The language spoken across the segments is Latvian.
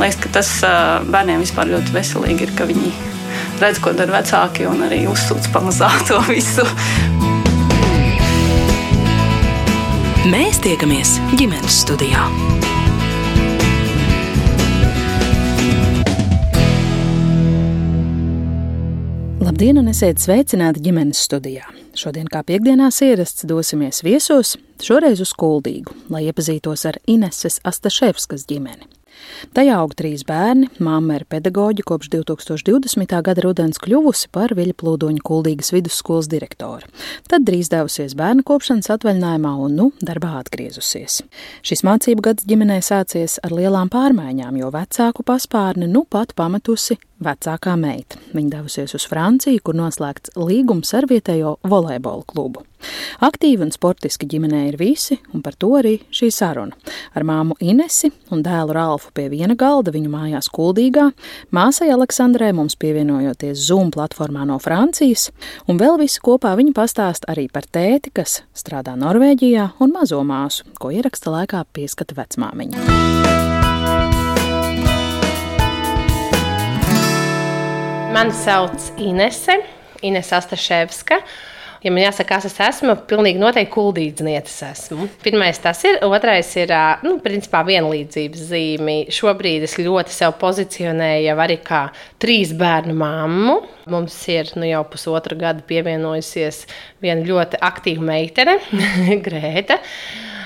Man liekas, ka tas bērniem vispār ļoti veselīgi ir, ka viņi redz, ko dara vecāki un arī uzsūc pamazām to visu. Mēs tiekamies ģimenes studijā. Labdien, un esiet sveicināti ģimenes studijā. Šodien, kā piekdienās ierasts, dosimies viesos, šoreiz uz Kuldīgu, lai iepazītos ar Ineses Astaševskas ģimeni. Tajā aug trīs bērni, māma ir pedagoģa kopš 2020. gada rudens kļuvusi par Viļa plūdoņa kuldīgas vidusskolas direktoru. Tad drīz devusies bērnu kopšanas atvaļinājumā un nu darbā atgriezusies. Šis mācību gads ģimenē sācies ar lielām pārmaiņām, jo vecāku paspārni nu pat pametusi vecākā meita. Viņa devusies uz Franciju, kur noslēgts līgums ar vietējo volejbola klubu. Aktīvi un sportiski ģimenē ir visi, un par to arī šī saruna. Ar māmu Inesi un dēlu Ralfu pie viena galda viņu mājās Kuldīgā, māsai Aleksandrai mums pievienojoties Zoom platformā no Francijas, un vēl visi kopā viņi pastāst arī par tēti, kas strādā Norvēģijā, un mazo māsu, ko ieraksta laikā pieskata vecmāmiņa. Mani sauc Inese, Inese Astaševska. Ja man jāsaka, kas es esmu, pilnīgi noteikti kuldīdznieces esmu. Pirmais tas ir, otrais ir, nu, principā vienlīdzības zīme. Šobrīd es ļoti sev pozicionēju jau arī kā trīs bērnu mammu. Mums ir nu, jau pusotra gada pievienojusies viena ļoti aktīva meitene, Grēta.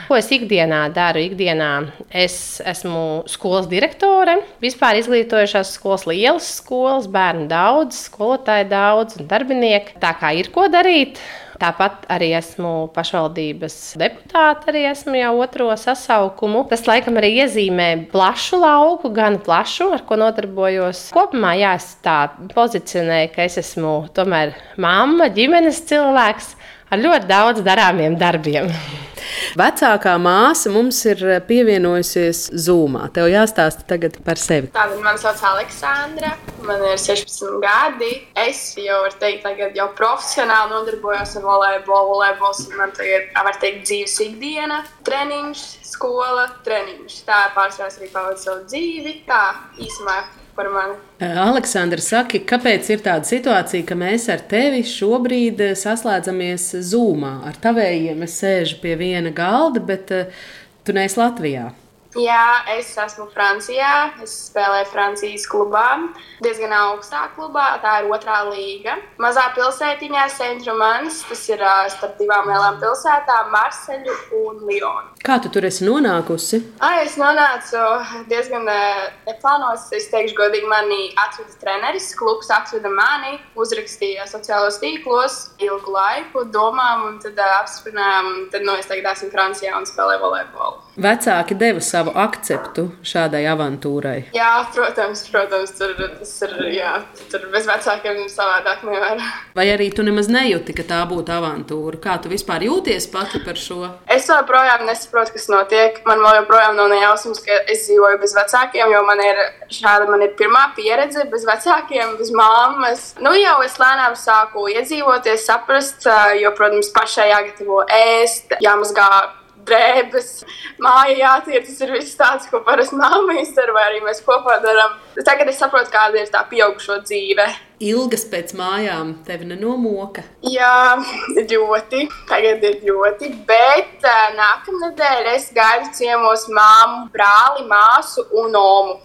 Ko es ikdienā daru? Ikdienā es esmu skolas direktore, vispār izglītojušās skolas, lielas skolas, bērnu daudz, skolotāju daudz un darbinieku. Tā kā ir ko darīt. Tāpat arī esmu pašvaldības deputāte, arī esmu jau otro sasaukumu. Tas laikam arī iezīmē plašu lauku, gan plašu, ar ko nodarbojos. Kopumā jā, es tā pozicionēju, ka es esmu tomēr mamma, ģimenes cilvēks ar ļoti daudz darāmiem darbiem. Vecākā māsa mums ir pievienojusies Zoomā. Tev jāstāsta tagad par sevi. Tātad man sauc Aleksandra, man ir 16 gadi. Es jau varu teikt, tagad jau profesionāli nodarbojos ar volejbolu. Volejbols man tagad, var teikt, dzīves ikdiena, treniņš, skola, treniņš. Tā pārsvarā arī pavadu savu dzīvi. Tā īsumā par mani. Aleksandra, saki, kāpēc ir tāda situācija, ka mēs ar tevi šobrīd saslēdzamies Zoomā? Ar tavējiem es sēžu pie viena galda, bet tu neesi Latvijā. Jā, es esmu Francijā. Es spēlēju Francijas klubā, diezgan augstā klubā. Tā ir otrā līga. Mazā pilsētiņā, Centrumans, tas ir starp divām lielām pilsētām, Marseļu un Lionu. Kā tu tur esi nonākusi? Ai, es nonācu diezgan neplānots. Es teikšu, godīgi, mani atveda treneris. Klubs atveda mani, uzrakstīja sociālos tīklos ilgu laiku, domām, un tad apsprinājām. Tad nu, es tagad esmu Francijā un spēlēju volejbolu. Vecāki deva savu akceptu šādai avantūrai. Jā, protams, protams tur, tas ir. Jā, tur bez vecākiem savādāk nevar. Vai arī tu nemaz nejūti, ka tā būtu avantūra? Kā tu vispār jūties pati par šo? Es joprojām nesaprotu, kas notiek. Man joprojām nav nejausmas, ka es dzīvoju bez vecākiem, jo man ir šāda man ir pirmā pieredze bez vecākiem, bez māmas. Nu, jau es lēnām sāku iedzīvoties, saprast, jo, protams, pašai jāgatavo ēst, jāmazgā drēbes, mājā jātiek. Tas ir viss tāds, ko parasti māma izdara, vai arī mēs kopā darām. Tagad es saprotu, kāda ir tā pieaugušo dzīve. Ilgas pēc mājām tevi nenomoka. Jā, ļoti. Tagad ir ļoti. Bet nākamnedēļ es gaidu ciemos māmu, brāli, māsu un omu.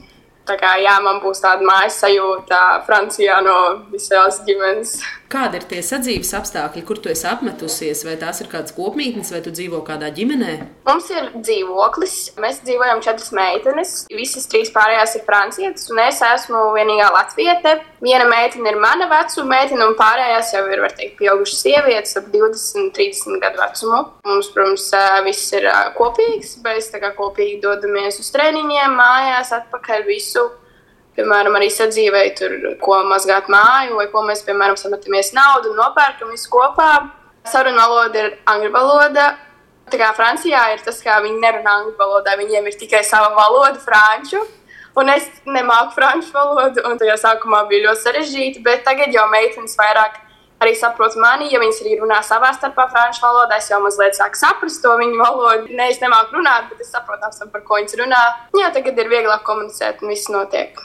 Tā kā jā, man būs tāda mājas sajūta Francijā no visās ģimenes. Kādi ir tie sadzīves apstākļi, kur tu esi apmetusies? Vai tās ir kādas kopmītnes, vai tu dzīvo kādā ģimenē? Mums ir dzīvoklis. Mēs dzīvojam četras meitenes. Visas trīs pārējās ir francietes, un es esmu vienīgā latviete. Viena meitene ir mana vecuma meitene, un pārējās jau ir, var teikt, pieaugušas sievietes ap 20, 30 gadu vecumu. Mums, protams, viss ir kopīgs. Mēs kopīgi dodamies uz treniņiem, mājās, atpakaļ visu piemēram, arī sadzīvēju tur, ko mazgāt māju, vai ko mēs, piemēram, sametamies naudu un nopērkam visu kopā. Saruna valoda ir angļu valoda. Tā kā Francijā ir tas, ka viņi nerunā angļu valodā, viņiem ir tikai sava valoda, franču. Un es nemāku franču valodu, un tajā sākumā bija ļoti sarežģīti, bet tagad jau meitenes vairāk arī saprot mani. Ja viņas arī runā savā starpā franču valodā, es jau mazliet sāku saprast to viņu valodu. Ne, es nemāku runāt, bet es saprotu, par ko viņas runā. Jā, tagad ir vieglāk komunicēt un viss notiek.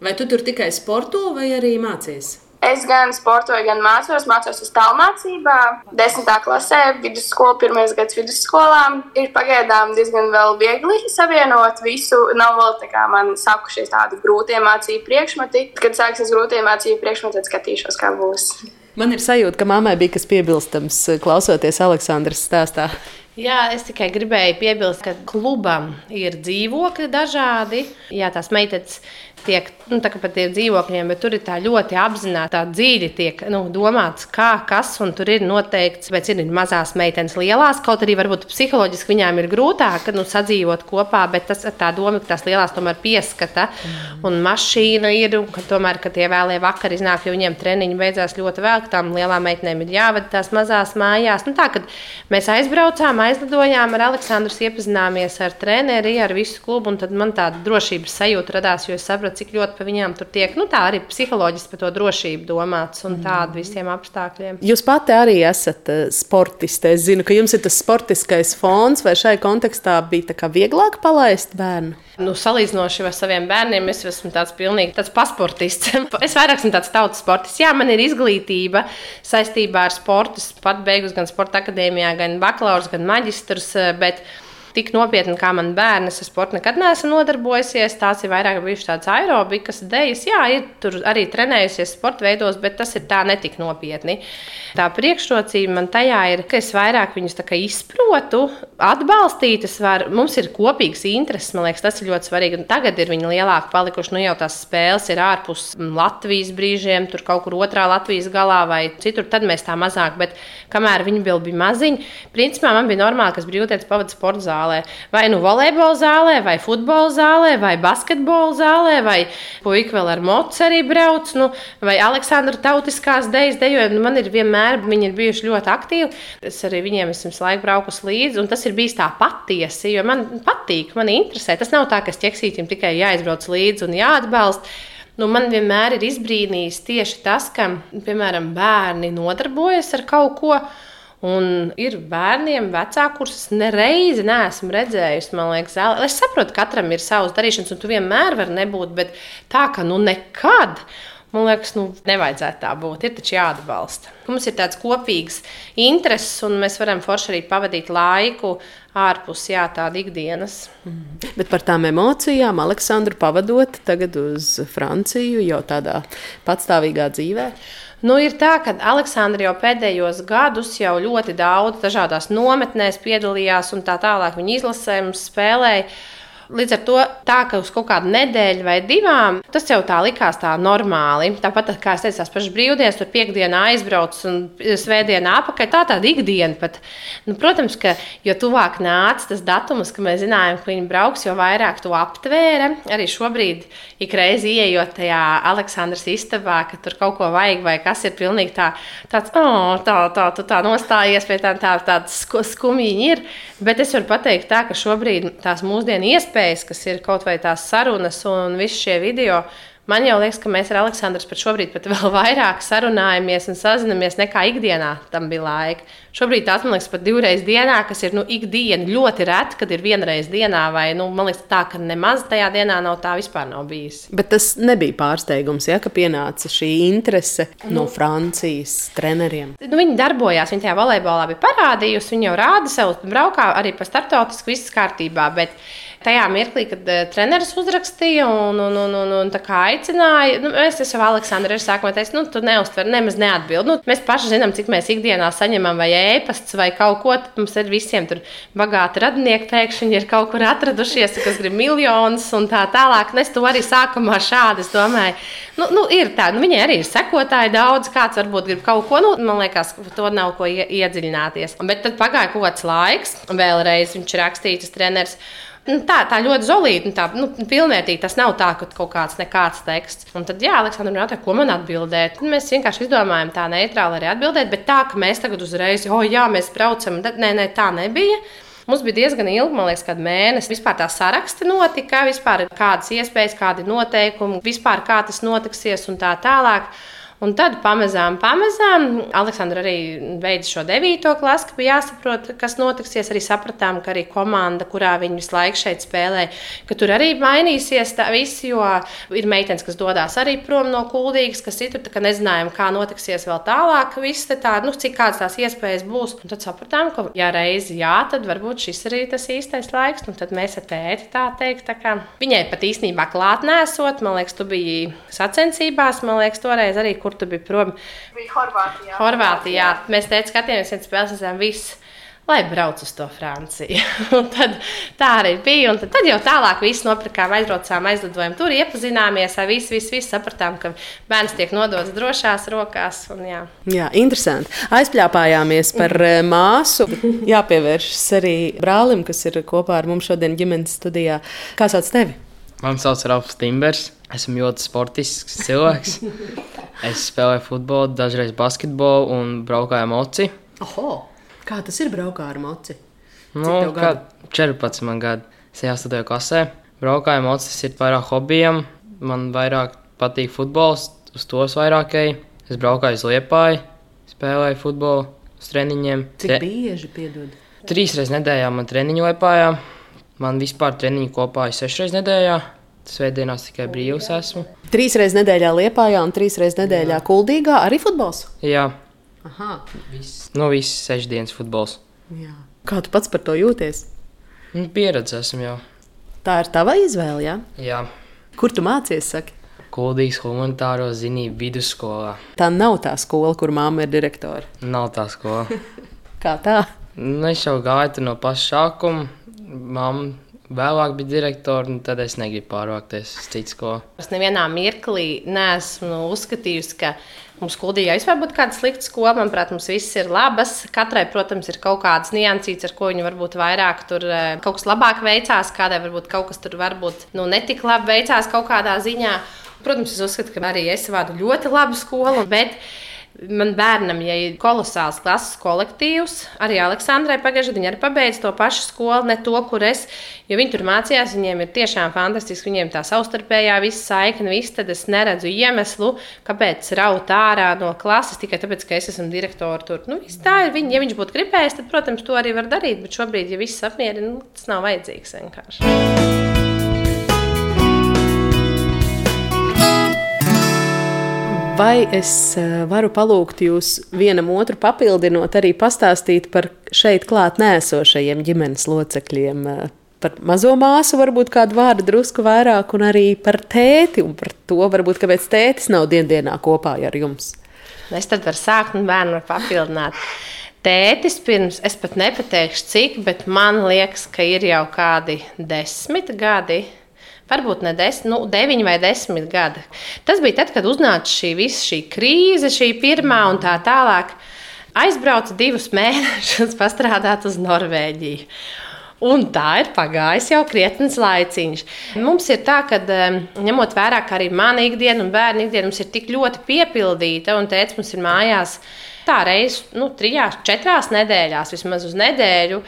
Vai tu tur tikai sporto vai arī mācies? Es gan sportoju, gan mācos. Mācos uz tālmācībā, desmitā klasē, vidusskola, pirmais gads vidusskolā. Ir pagaidām diezgan viegli savienot visu. Nav vēl tā kā man sākušies tādi grūti mācību priekšmeti. Kad sāksies grūti mācību priekšmeti, tad skatīšos, kā būs. Man ir sajūta, ka mammai bija kas piebilstams, klausoties Aleksandras stāstā. Jā, es tikai gribēju piebilst, ka klubam ir dzīvokļi dažādi. Jā, tās meitenes tiek nu, par tiem dzīvokļiem, bet tur ir tā ļoti apzināti, tā dziļi tiek nu, domāts, kā, kas, un tur ir noteikts, bet ir mazās meitenes lielās, kaut arī varbūt psiholoģiski viņām ir grūtāk nu, sadzīvot kopā, bet tas tā doma, ka tās lielās tomēr pieskata, un mašīna ir, un ka tomēr, ka tie vēlie vakar iznāk, jo viņiem treniņi beidzās ļoti vēl, ka tām lielām meitenēm ir jāvada tās mazās mājās. Nu, tā, kad mēs aizbraucām, aizlidojām ar Aleksandru, iepazināmies ar treneri, ar visu klubu, un tad man tāda drošības sajūta radās, jo es sapratu, cik ļoti par viņām tur tiek, nu tā arī psiholoģiski par to drošību domāts un tādu visiem apstākļiem. Jūs pati arī esat uh, sportiste. Es zinu, ka jums ir tas sportiskais fons, vai šai kontekstā bija vieglāk palaist bērnu? Nu, salīdzinoši ar saviem bērniem, es esmu tāds pilnīgi tāds pasportists. es vairāk esmu tāds tautas sportists. Jā, man ir izglītība saistībā ar sportu. Pat beigus gan sporta akadēmijā, gan bakalaura, gan maģistrs. Bet tik nopietni kā man bērni. Es ar sportu nekad neesmu nodarbojusies. Tās ir vairāk bijušas tādas aerobikas, dejas. Jā, ir tur arī trenējusies sporta veidos, bet tas ir tā netik nopietni. Tā priekšrocība man tajā ir, ka es vairāk viņus izprotu, atbalstīt. Var, mums ir kopīgs intereses, man liekas, tas ir ļoti svarīgi. Un tagad ir viņi lielāki palikuši. Nu, jau tās spēles ir ārpus Latvijas brīžiem, tur kaut kur otrā Latvijas galā vai citur. Tad mēs tā mazāk, bet kamēr viņi bija maziņi, principā man bija normāli, ka es brīvdienas pavadu sporta zālē zālē. Vai nu volejbola zālē, vai futbola zālē, vai basketbola zālē, vai puika vēl ar mocu arī brauc, nu, vai Aleksandra tautiskās dejas dejoja. Nu, man ir vienmēr, viņi ir bijuši ļoti aktīvi. Es arī viņiem esmu laiku braukus līdzi, un tas ir bijis tā patiesi, jo man patīk, man interesē. Tas nav tā, ka ķeksītim tikai jāizbrauc līdzi un jāatbalsta. Nu, man vienmēr ir izbrīnījis tieši tas, ka, piemēram, bērni nodarbojas ar kaut ko, Un ir bērniem, vecākiem, kurus nereizi neesmu redzējusi. Man liekas, zāle. es saprotu, ka katram ir savs darīšanas, un tu vienmēr vari nebūt, bet tā ka nu nekad. Man liekas, nu, nevajadzētu tā būt. Ir taču jāatbalsta. Mums ir tāds kopīgs intereses, un mēs varam forši arī pavadīt laiku ārpus jā, tāda ikdienas. Mm. Bet par tām emocijām Aleksandru pavadot tagad uz Franciju jau tādā patstāvīgā dzīvē. Nu, ir tā, ka Aleksandra jau pēdējos gadus jau ļoti daudz dažādās nometnēs piedalījās un tā tālāk viņa izlasēm spēlēja. Līdz ar to tā, ka uz kaut kādu nedēļu vai divām tas jau tā likās tā normāli. Tāpat kā es teicu, tās pašas brīvdienas, tur piekdienā aizbrauc un svētdienā apakaļ. Tā tāda ikdiena pat. Nu, protams, ka jo tuvāk nāca tas datums, ka mēs zinājām, ka viņi brauks, jo vairāk to aptvēra. Arī šobrīd, ik reizi ieejot tajā Aleksandras istabā, ka tur kaut ko vajag vai kas ir pilnīgi tā, tāds, oh, tā, tā, tu tā nostājies pie tā, tā, tāds skumjiņi ir. Bet es varu pateikt tā, ka šobrīd tās mūsdienu iespējas iespējas, kas ir kaut vai tās sarunas un visi šie video. Man jau liekas, ka mēs ar Aleksandru pat šobrīd pat vēl vairāk sarunājamies un sazinamies nekā ikdienā tam bija laika. Šobrīd tās man liekas pat divreiz dienā, kas ir nu, ikdiena. Ļoti reti, kad ir vienreiz dienā, vai nu, man liekas tā, ka nemaz tajā dienā nav tā vispār nav bijis. Bet tas nebija pārsteigums, ja, ka pienāca šī interese nu, no Francijas treneriem. Nu, viņi darbojās, viņi tajā volejbolā bija parādījusi, viņi jau rāda sev, braukā arī pa startautisku, viss kārtībā. Bet tajā mirklī, kad uh, treneris uzrakstīja un, un, un, un, un aicināja, nu, es, jau Aleksandru ir sākumā teicu, nu, tu neuztver, nemaz neatbild. Nu, mēs paši zinām, cik mēs ikdienā saņemam vai ēpasts vai kaut ko. Mums ir visiem tur bagāti radinieki, pēkšņi ir kaut kur atradušies, kas grib miljonus un tā tālāk. Un es to arī sākumā šādi domāju. Nu, nu, ir tā, nu, viņai arī ir sekotāji daudz, kāds varbūt grib kaut ko, nu, man liekas, to nav ko iedziļināties. Bet tad pagāja kaut kāds laiks, vēlreiz viņš rakstīja, tas treneris. Nu, tā, tā ļoti zelīta, tā nu, pilnvērtīga. Tas nav tā, ka kaut kāds nekāds teksts. Un tad, jā, Aleksandrs man jautāja, ko man atbildēt. Un mēs vienkārši izdomājām tā neitrāli arī atbildēt, bet tā, ka mēs tagad uzreiz, oh, jā, mēs braucam, nē, nē, tā nebija. Mums bija diezgan ilgi, man liekas, kad mēnesis vispār tā saraksta notika, vispār kādas iespējas, kādi noteikumi, vispār kā tas notiksies un tā tālāk. Un tad pamazām, pamazām Aleksandra arī beidza šo devīto klasi, ka bija jāsaprot, kas notiksies. Arī sapratām, ka arī komanda, kurā viņi visu laiku šeit spēlē, ka tur arī mainīsies viss, jo ir meitenes, kas dodas arī prom no kuldīgas, kas ir tur, tā kā nezinājām, kā notiksies vēl tālāk, viss tā, nu, cik kādas tās iespējas būs. Un tad sapratām, ka, ja reizi jā, tad varbūt šis arī tas īstais laiks. Un tad mēs ar tēti tā teikt, tā kā viņai pat īstenībā klāt nesot, man liekas, tu biji sacensībās, man liekas, toreiz arī kur tu biji prom? Bija Horvātijā. Horvātijā. Mēs teicām, skatījāmies, viens spēles, esam visi. Lai brauc uz to Franciju. tad, tā arī bija. Un tad, tad jau tālāk viss nopirkām, aizbraucām, aizlidojām. Tur iepazināmies ar visu, visu, visu sapratām, ka bērns tiek nodots drošās rokās. Un, jā. jā, interesanti. Aizpļāpājāmies par eh, māsu. Jāpievēršas arī brālim, kas ir kopā ar mums šodien ģimenes studijā. Kā sauc tevi? Mani sauc Ralfs Timbers. Esmu ļoti sportisks cilvēks. Es spēlēju futbolu, dažreiz basketbolu un braukāju moci. Oho, kā tas ir braukā ar moci? Nu, kā gadu? 14 gadu. Es jau studēju klasē. Braukāju moci, tas ir vairāk hobijam. Man vairāk patīk futbols, uz tos vairāk eju. Es braukāju uz Liepāju, spēlēju futbolu, uz treniņiem. Cik bieži piedod? Trīs reizes nedēļā man treniņu Liepājā. Man vispār treniņu kopā ir sešas reizes nedēļā. Svētdienās tikai brīvs esmu. Trīs reizes nedēļā Liepājā un trīs reizes nedēļā Kuldīgā arī futbols. Jā, Aha, viss. Nu, viss sešas dienas futbols. jā. Kā tu pats par to jūties? Nu, pieredze esmu jau. Tā ir tava izvēle, jā? Jā. Kur tu mācies, saki? Kuldīgs humanitāro zinību vidusskolā. Tā nav tā skola, kur māma ir direktore. Nav tā skola. Kā tā? nu, es jau gāju no paša sākuma. Māma vēlāk bija direktore, un tad es negribu pārvākties uz citu skolu. Es nevienā mirklī neesmu uzskatījusi, ka mums Kuldīgā vispār būtu kāda slikta skola. Manuprāt, mums viss ir labas. Katrai, protams, ir kaut kādas niansītas, ar ko viņi varbūt vairāk tur eh, kaut kas labāk veicās, kādai varbūt kaut kas tur varbūt nu, netik labi veicās kaut kādā ziņā. Protams, es uzskatu, ka arī es vadu ļoti labu skolu, bet Man bērnam ja ir kolosāls klases kolektīvs. Arī Aleksandrai pagājušajā gadā viņa arī pabeidza to pašu skolu, ne to, kur es. Jo viņi tur mācījās, viņiem ir tiešām fantastiski. Viņiem tā savstarpējā visa saikne, viss. Tad es neredzu iemeslu, kāpēc raut ārā no klases tikai tāpēc, ka es esmu direktors tur. Nu, tā ir. Viņi, ja viņš būtu gribējis, tad, protams, to arī var darīt. Bet šobrīd, ja viss apmierina, nu, tas nav vajadzīgs vienkārši. Vai es eh, varu palūgt jūs vienam otru papildinot, arī pastāstīt par šeit klāt nēsošajiem ģimenes locekļiem? eh, Par mazo māsu, varbūt kādu vārdu drusku vairāk, un arī par tēti, un par to, varbūt, kāpēc tētis nav dienā kopā ar jums. Es tad varu sākt, un bērnu var papildināt. Tētis pirms, es pat nepateikšu, cik, bet man liekas, ka ir jau kādi desmit gadi. Varbūt ne desmit, nu, deviņi vai desmit gadi. Tas bija tad, kad uznāca šī visa šī krīze, šī pirmā un tā tālāk. Aizbraucu divus mēnešus pastrādāt uz Norvēģiju. Un tā ir pagājis jau krietnes laiciņš. Mums ir tā, ka ņemot vērā, ka arī mana ikdiena un bērnu ikdiena mums ir tik ļoti piepildīta, un tēvs mums ir mājās tā reizes, nu, trijās, četrās nedēļās, vismaz uz nedēļu.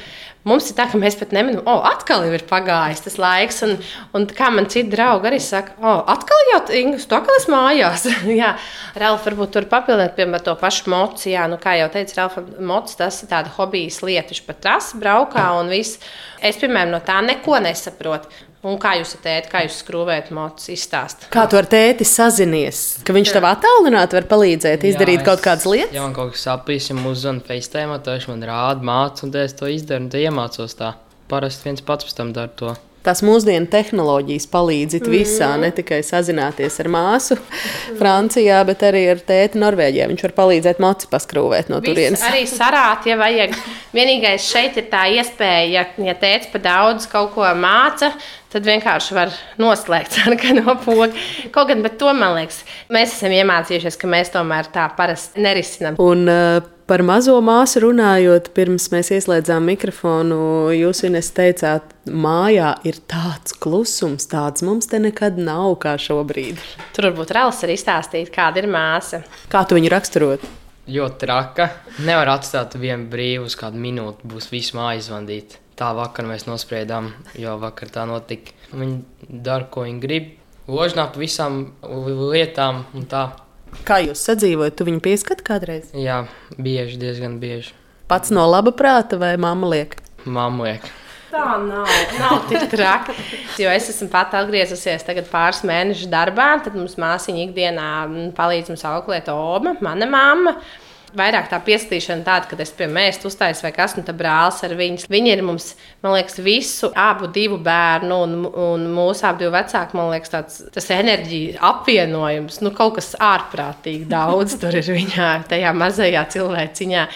Mums ir tā, ka mēs pat nemanām, o, atkal jau ir pagājis tas laiks. Un, un kā man citi draugi arī saka, o, atkal jau Ingus, tu atkal esi mājās. jā, Ralf, varbūt tur papildināt, piemēram, to pašu mocu. Jā, nu, kā jau teicu, Ralfa, mocs tas ir tāda hobijas lieta. Viņš pat tas braukā un viss. Es, piemēram, no tā neko nesaprotu. Un kā jūs teicat, kā jūs skrūvējat mocu, izstāstīt? Kā tu ar tēti sazinies? Ka viņš tev attālināti var palīdzēt izdarīt Jā, kaut es- kādas lietas? Ja man kaut kas sapīs, ja uzzvanīt FaceTime, tad viņš man rāda, mācās, un es to izdaru, un tad iemācos tā. Parasti viens pats pēc tam dara to. Tās mūsdienu tehnoloģijas palīdz mm. visā, ne tikai sazināties ar māsu Francijā, bet arī ar tēti Norvēģijā. Viņš var palīdzēt moci paskrūvēt no turienes. Viss arī sarāt, ja vajag. Vienīgais šeit ir tā iespēja, ja, ja tēvs pa daudz kaut ko māca, tad vienkārši var noslēgt sarkano pogu. Kaut gan, bet to man liekas, mēs esam iemācījušies, ka mēs tomēr tā parasti nerisinām. Un uh, par mazo māsu runājot, pirms mēs ieslēdzām mikrofonu, jūs Ines teicāt, mājā ir tāds klusums, tāds mums te nekad nav kā šobrīd. Tur varbūt Rāls arī izstāstīt, kāda ir māsa. Kā tu viņu raksturot? Ļoti traka. Nevar atstāt vienu brīvu uz kādu minūti, būs visu māju izvandīt. Tā vakar mēs nospriedām, jo vakar tā notika. Viņi dara, ko viņi grib. Ložnā pa visām lietām un tā. Kā jūs sadzīvojat? Tu viņu pieskat kādreiz? Jā, bieži, diezgan bieži. Pats no laba prāta vai mamma liek? Mamma liek. Tā nav, nav tik traki. Jo es esmu pat atgriezusies pāris mēnešus darbā, tad mums māsiņa ikdienā palīdz mums auklēt Oma, mana mamma. Vairāk tā piesaistīšana tāda, ka es pie mēslu uztaisu vai kas, un tā brālis ar viņu. Viņi ir mums, man liekas, visu abu divu bērnu un, un mūsu abu divu vecāku, man liekas, tāds, tas enerģija apvienojums. Nu, kaut kas ārprātīgi daudz tur ir viņā, tajā mazajā cilvēciņā.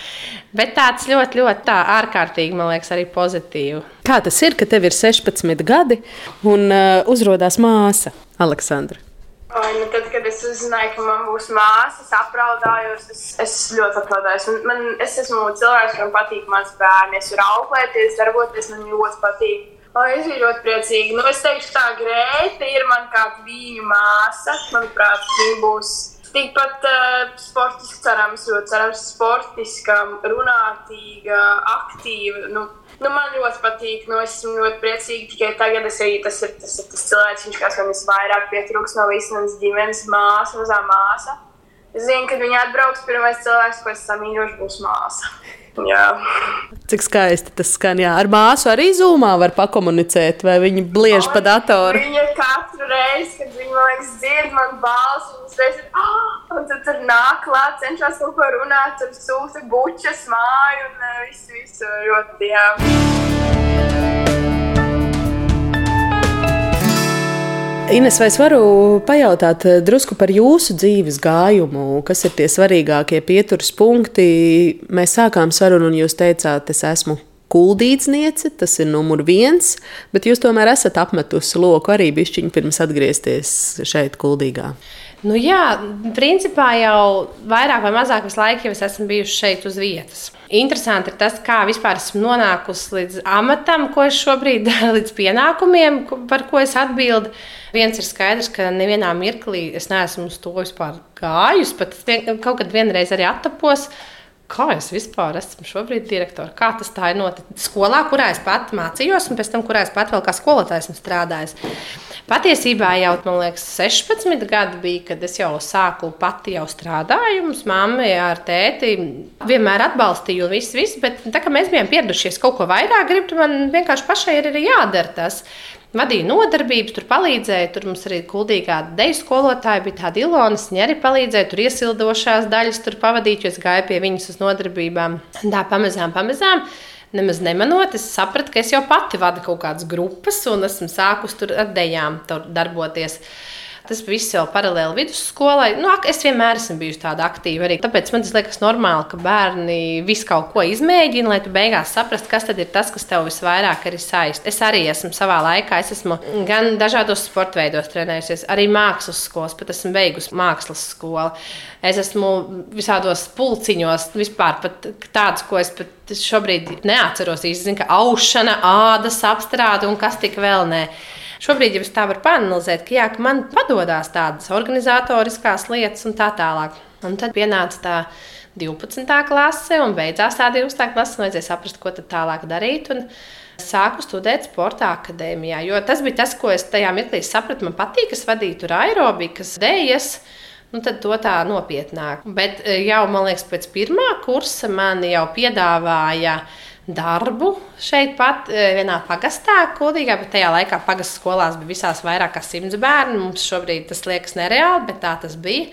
Bet tāds ļoti, ļoti tā ārkārtīgi, man liekas, arī pozitīvi. Kā tas ir, ka tev ir 16 gadi un uh, uzrādās māsa Aleksandra? Ai, nu tad, kad es uzzināju, ka man būs māsa, es apraudājos. Es, es ļoti apraudājos. Man, man, es esmu cilvēks, kam patīk mans bērns. Es varu auklēties, darboties, man ļoti patīk. O, es biju ļoti priecīga. Nu, es teikšu, tā Grēta ir man kā viņu māsa. Manuprāt, viņa būs tikpat uh, sportiska, cerams, ļoti cerams, sportiska, runātīga, aktīva. Nu, Nu, man ļoti patīk, nu, es esmu ļoti priecīga. Tikai tagad es arī tas ir tas, ir tas cilvēks, viņš, kas man visvairāk pietrūks no visas manas ģimenes, māsa, mazā māsa. Es zinu, kad viņa atbrauks, pirmais cilvēks, ko es samīļošu, būs māsa. Jā. Cik skaisti tas skan. Jā. Ar māsu arī zūmā var pakomunicēt, vai viņa bliež pa datoru. Viņa katru reizi, kad viņa man liekas, dzird man balsi, viņas reiz ir, oh! un tad tur nāk klāt, cenšas kaut ko runāt, tur sūta bučas māju un uh, visu, visu ļoti, jā. Ines, vai es varu pajautāt eh, drusku par jūsu dzīves gājumu? Kas ir tie svarīgākie pieturas punkti? Mēs sākām sarunu, un jūs teicāt, es esmu kuldīdzniece, tas ir numur viens, bet jūs tomēr esat apmetusi loku arī bišķiņu pirms atgriezties šeit, kuldīgā. Nu, jā, principā jau vairāk vai mazāk visu laiku jau es esmu bijusi šeit uz vietas. Interesanti ir tas, kā vispār esmu nonākusi līdz amatam, ko es šobrīd daru, līdz pienākumiem, par ko es atbildu. Viens ir skaidrs, ka nevienā mirklī es neesmu uz to vispār gājusi, pat kaut kad vienreiz arī attapos kā es vispār esmu šobrīd direktors, kā tas tā ir noticis skolā, kurā es pat mācījos, un pēc tam, kurā es pat vēl kā skolotājs esmu strādājis. Patiesībā jau, man liekas, 16 gadi bija, kad es jau sāku pati jau strādāju. Mums mamma ar tēti vienmēr atbalstīja un viss, viss, bet tā kā mēs bijām pieradušies kaut ko vairāk, gribu, man vienkārši pašai ir arī jādara tas vadīju nodarbības, tur palīdzēju. Tur mums arī gudrīgā deju skolotāja bija tāda Ilona. Viņa arī palīdzēja, tur iesildošās daļas tur pavadīt, jo es gāju pie viņas uz nodarbībām. Tā pamazām, pamazām. Nemaz nemanot, es sapratu, ka es jau pati vadu kaut kādas grupas un esmu sākus tur ar dejām darboties. Tas viss jau paralēli vidusskolai. Nu, es vienmēr esmu bijusi tāda aktīva. Arī. Tāpēc man liekas, normāli, ka bērni visu kaut ko izmēģina, lai tu beigās saprastu, kas tad ir tas, kas tev visvairāk arī saist. Es arī esmu savā laikā, es esmu gan dažādos sporta veidos trenējusies, arī mākslas skolas, pat esmu beigusi mākslas skolu. Es esmu visādos pulciņos, vispār tādus, ko es pat šobrīd neatceros īsti. Zinu, ka aušana, ādas apstrāde un kas tik vēl ne. Šobrīd jau tā varu panelizēt, ka, jā, ka man padodas tādas organizatoriskās lietas un tā tālāk. Un tad pienāca tā 12. klase un beidzās tā 12. klase. Vajadzēja saprast, ko tālāk darīt. Un sāku studēt sporta akadēmijā. Jo tas bija tas, ko es tajā mirklī sapratu. Man patīk, kas vadīja tur aerobikas, dēļas. Nu, tad to tā nopietnāk. Bet eh, jau, man liekas, pēc pirmā kursa man jau piedāvāja darbu šeit pat e, vienā pagastā, Kultūrā, bet tajā laikā pagastu skolās bija visās vairāk kā simts bērnu. Mums šobrīd tas liekas nereāli, bet tā tas bija.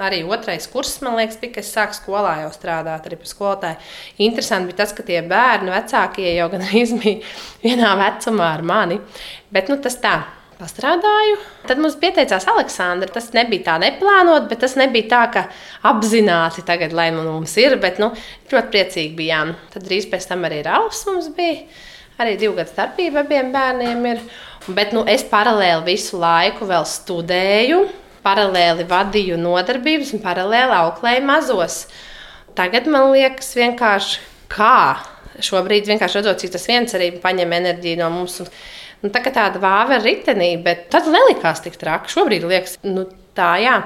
Arī otrais kurs, man liekas, bija, kad es sāku skolā jau strādāt, arī par skolotāju. Interesanti bija tas, ka tie bērni vecākie jau gan bija vienā vecumā ar mani. Bet nu, tas tā pastrādāju. Tad mums pieteicās Aleksandra. Tas nebija tā neplānot, bet tas nebija tā, ka apzināti tagad, lai mums ir. Bet nu, ļoti priecīgi bijām. Tad drīz pēc tam arī Rauls mums bija. Arī divu gadu starpība abiem bērniem ir. Bet nu, es paralēli visu laiku vēl studēju, paralēli vadīju nodarbības un paralēli auklēju mazos. Tagad man liekas vienkārši kā. Šobrīd vienkārši redzot, cik tas viens arī paņem enerģiju no mums. Un, Nu, tā kā tāda vāva ritenī, bet tad nelikās tik traki. Šobrīd liekas, nu, tā, jā.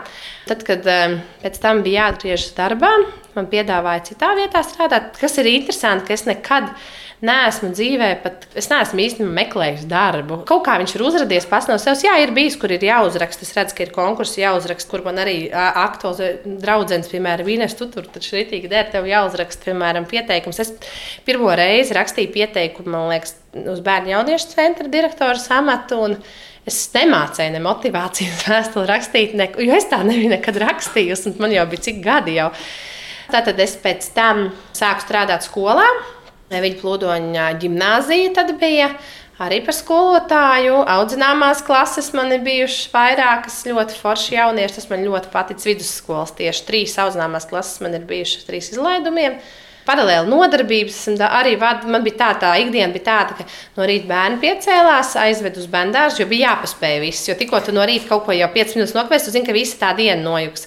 Tad, kad um, pēc tam bija jāatgriežas darbā, man piedāvāja citā vietā strādāt. Kas ir interesanti, ka es nekad neesmu dzīvē, pat es neesmu īstenībā meklējis darbu. Kaut kā viņš ir uzrādījis pats no sevis. Jā, ir bijis, kur ir jāuzraksta. Es redzu, ka ir konkursi jāuzraksta, kur man arī aktuāls draugs, piemēram, Vīnes, tu tur taču rītīgi der, tev jāuzraksta, piemēram, pieteikums. Es pirmo reizi rakstīju pieteikumu, man liekas, uz bērnu jauniešu centra direktora amatu. Es nemācīju ne motivācijas vēstuli rakstīt, ne, jo es tā nebiju nekad rakstījusi. Man jau bija cik gadi jau. Tātad es pēc tam sāku strādāt skolā. Viņa plūdoņa gimnāzija tad bija. Arī par skolotāju, audzināmās klases man ir bijušas vairākas ļoti forši jaunieši. Tas man ļoti paticis vidusskolas. Tieši trīs audzināmās klases man ir bijušas trīs izlaidumiem. Paralēli nodarbības arī vad, man bija tā, tā ikdiena bija tāda, ka no rīta bērni piecēlās, aizved uz bendāžu, jo bija jāpaspēj viss. Jo tikko tu no rīta kaut ko jau 5 minūtes nokavēsi, tu zini, ka visa tā diena nojuks.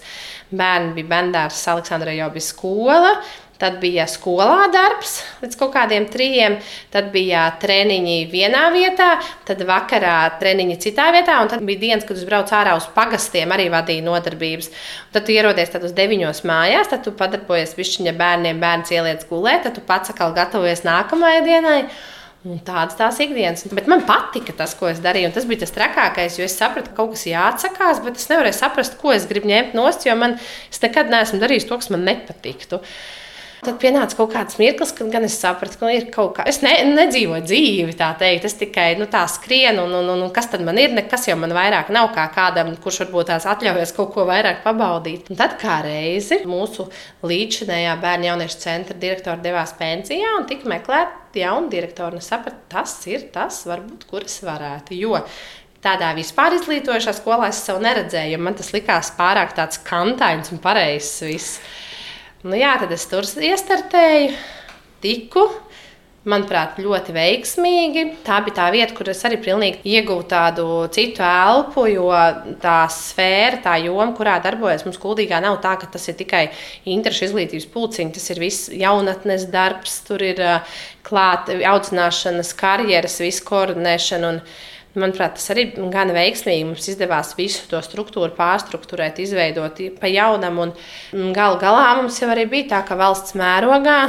Bērni bija bendārs, Aleksandrai jau bija skola. Tad bija skolā darbs līdz kaut kādiem trijiem, tad bija treniņi vienā vietā, tad vakarā treniņi citā vietā, un tad bija dienas, kad es braucu ārā uz pagastiem, arī vadīju nodarbības. Un tad tu ierodies tad uz deviņos mājās, tad tu padarbojies pišķiņa bērniem, bērns ieliec gulēt, tad tu pats atkal gatavojies nākamajai dienai. Un tādas tās ikdienas. Bet man patika tas, ko es darīju. Tas bija tas trakākais, jo es sapratu, ka kaut kas jāatsakās, bet es nevarēju saprast, ko es gribu ņemt nost, jo man, es nekad neesmu darījis to, kas man nepatiktu. Tad pienāca kaut kāds mirklis, kad gan es sapratu, ka ir kaut kā. Es ne, nedzīvoju dzīvi, tā teikt. Es tikai nu, tā skrienu, un, un, un, un kas tad man ir? Nekas jau man vairāk nav kā kādam, kurš varbūt tās atļaujas kaut ko vairāk pabaudīt. Un tad kā reizi mūsu līdzinējā bērnu jauniešu centra direktora devās pensijā un tika meklēta jauna direktora. Es sapratu, tas ir tas, varbūt, kur es varētu. Jo tādā vispār izglītojošā skolā es sev neredzēju, jo man tas likās pārāk tāds kantains un pareizs. Nu, jā, tad es tur iestartēju, tiku. Manuprāt, ļoti veiksmīgi. Tā bija tā vieta, kur es arī pilnīgi ieguvu tādu citu elpu, jo tā sfēra, tā joma, kurā darbojas mums kuldīgā, nav tā, ka tas ir tikai interešu izglītības pulciņi. Tas ir viss jaunatnes darbs, tur ir klāta audzināšanas, karjeras, visu koordinēšana. Un, Manuprāt, tas arī gan veiksmīgi mums izdevās visu to struktūru pārstruktūrēt, izveidot pa jaunam. Galu galā mums jau arī bija tā, ka valsts mērogā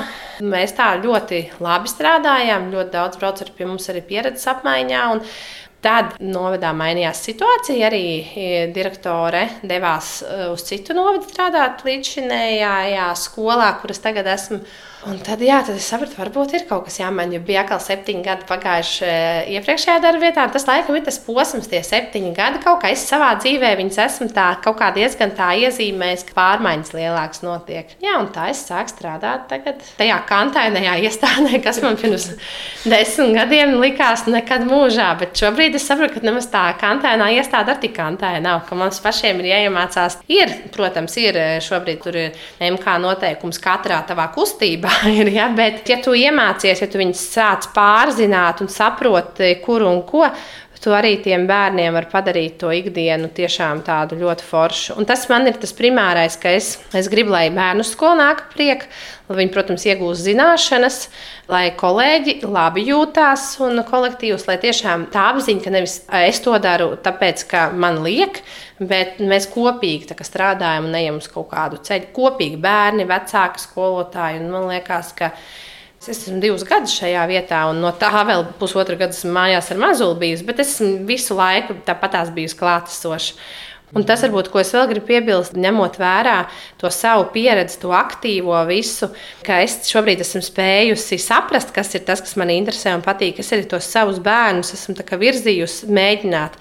mēs tā ļoti labi strādājām. Ļoti daudz braucu pie mums arī pieredzes apmaiņā. Tad novadā mainījās situācija. Arī e, direktore devās e, uz citu novadu strādāt līdz šinējā skolā, kuras tagad esmu. Un tad, jā, tad es sapratu, varbūt ir kaut kas jāmaina. Jo bija atkal septiņi gadi pagājuši eh, iepriekšējā darba vietā. Tas laikam ir tas posms, tie septiņi gadi. Kaut kā es savā dzīvē viņas esmu tā, kaut kā diezgan tā iezīmējis, ka pārmaiņas lielākas notiek. Jā, un tā es sāku strādāt tagad tajā kantainajā iestādē, kas man pirms desmit gadiem likās nekad mūžā. Bet šobrīd es saprotu, ka nemaz tā kantainā iestāde ar tik kantaina nav, ka mums pašiem ir jāiemācās. Ir, protams, ir eh, šobrīd tur ir MK noteikums katrā tavā kustībā ir. Ja? Bet, ja tu iemācies, ja tu viņus sāc pārzināt un saproti, kur un ko, tu arī tiem bērniem var padarīt to ikdienu tiešām tādu ļoti foršu. Un tas man ir tas primārais, ka es, es gribu, lai bērnu skola nāk priek, lai viņi, protams, iegūst zināšanas, lai kolēģi labi jūtās un kolektīvs, lai tiešām tā apziņa, ka nevis es to daru tāpēc, ka man liek, bet mēs kopīgi strādājam un ejam uz kaut kādu ceļu. Kopīgi bērni, vecāki, skolotāji. Man liekas, ka Es esmu divus gadus šajā vietā, un no tā vēl pusotru gadu esmu mājās ar mazuli bijusi, bet es esmu visu laiku tāpatās bijusi klātesoša. Un tas, varbūt, ko es vēl gribu piebilst, ņemot vērā to savu pieredzi, to aktīvo visu, ka es šobrīd esmu spējusi saprast, kas ir tas, kas man interesē un patīk. Es arī tos savus bērnus esmu virzījusi, mēģināt.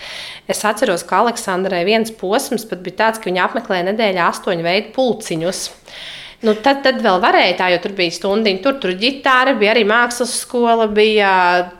Es atceros, ka Aleksandrai viens posms bija tāds, ka viņa apmeklēja nedēļā astoņu veidu pulciņus. Nu, tad, tad vēl varēja tā, jo tur bija stundiņa, tur bija ģitāra, bija arī mākslas skola, bija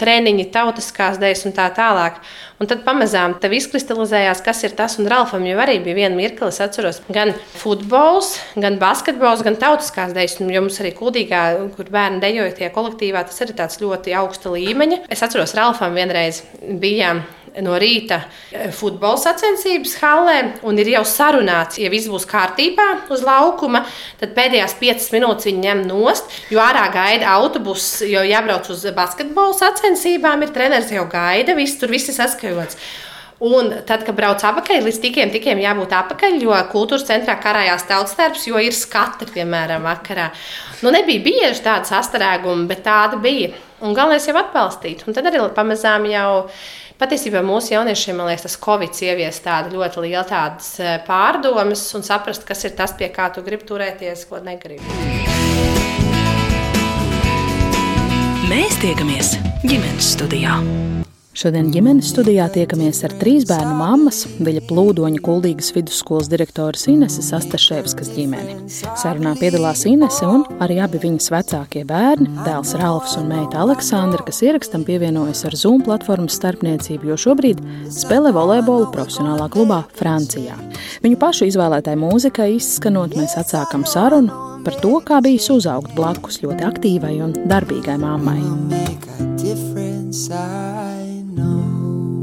treniņi, tautiskās dēļas un tā tālāk. Un tad pamazām tev izkristalizējās, kas ir tas. Un Ralfam jau arī bija viena mirkli, es atceros, gan futbols, gan basketbols, gan tautiskās dēļas. Jo mums arī kuldīgā, kur bērni dejoja tie kolektīvā, tas arī tāds ļoti augsta līmeņa. Es atceros, Ralfam vienreiz bija no rīta eh, futbola sacensības hallē, un ir jau sarunāts, ja viss būs kārtībā uz laukuma, tad pēdējās piecas minūtes viņi ņem nost, jo ārā gaida autobuss, jo jābrauc uz basketbola sacensībām, ir treneris jau gaida, viss tur viss ir saskaņots. Un tad, kad brauc atpakaļ, līdz tikiem, tikiem jābūt atpakaļ, jo kultūras centrā karājās tautas darbs, jo ir skati, piemēram, vakarā. Nu, nebija bieži tāda sastrēguma, bet tāda bija. Un galvenais jau atbalstīt. Un tad arī pamazām jau patiesībā mūsu jauniešiem, man liekas, tas Covid ievies tādu ļoti lielu tādas eh, pārdomas un saprast, kas ir tas, pie kā tu gribi turēties, ko negribi. Mēs tiekamies ģimenes studijā. Šodien ģimenes studijā tiekamies ar trīs bērnu mammas, Viļa Plūdoņa Kuldīgas vidusskolas direktoras Ineses Astaševskas ģimeni. Sarunā piedalās Inese un arī abi viņas vecākie bērni, dēls Ralfs un meita Aleksandra, kas ierakstam pievienojas ar Zoom platformas starpniecību, jo šobrīd spēlē volejbolu profesionālā klubā Francijā. Viņu pašu izvēlētai mūzikai izskanot, mēs atsākam sarunu par to, kā bijis uzaugt blakus ļoti aktīvai un darbīgai mammai.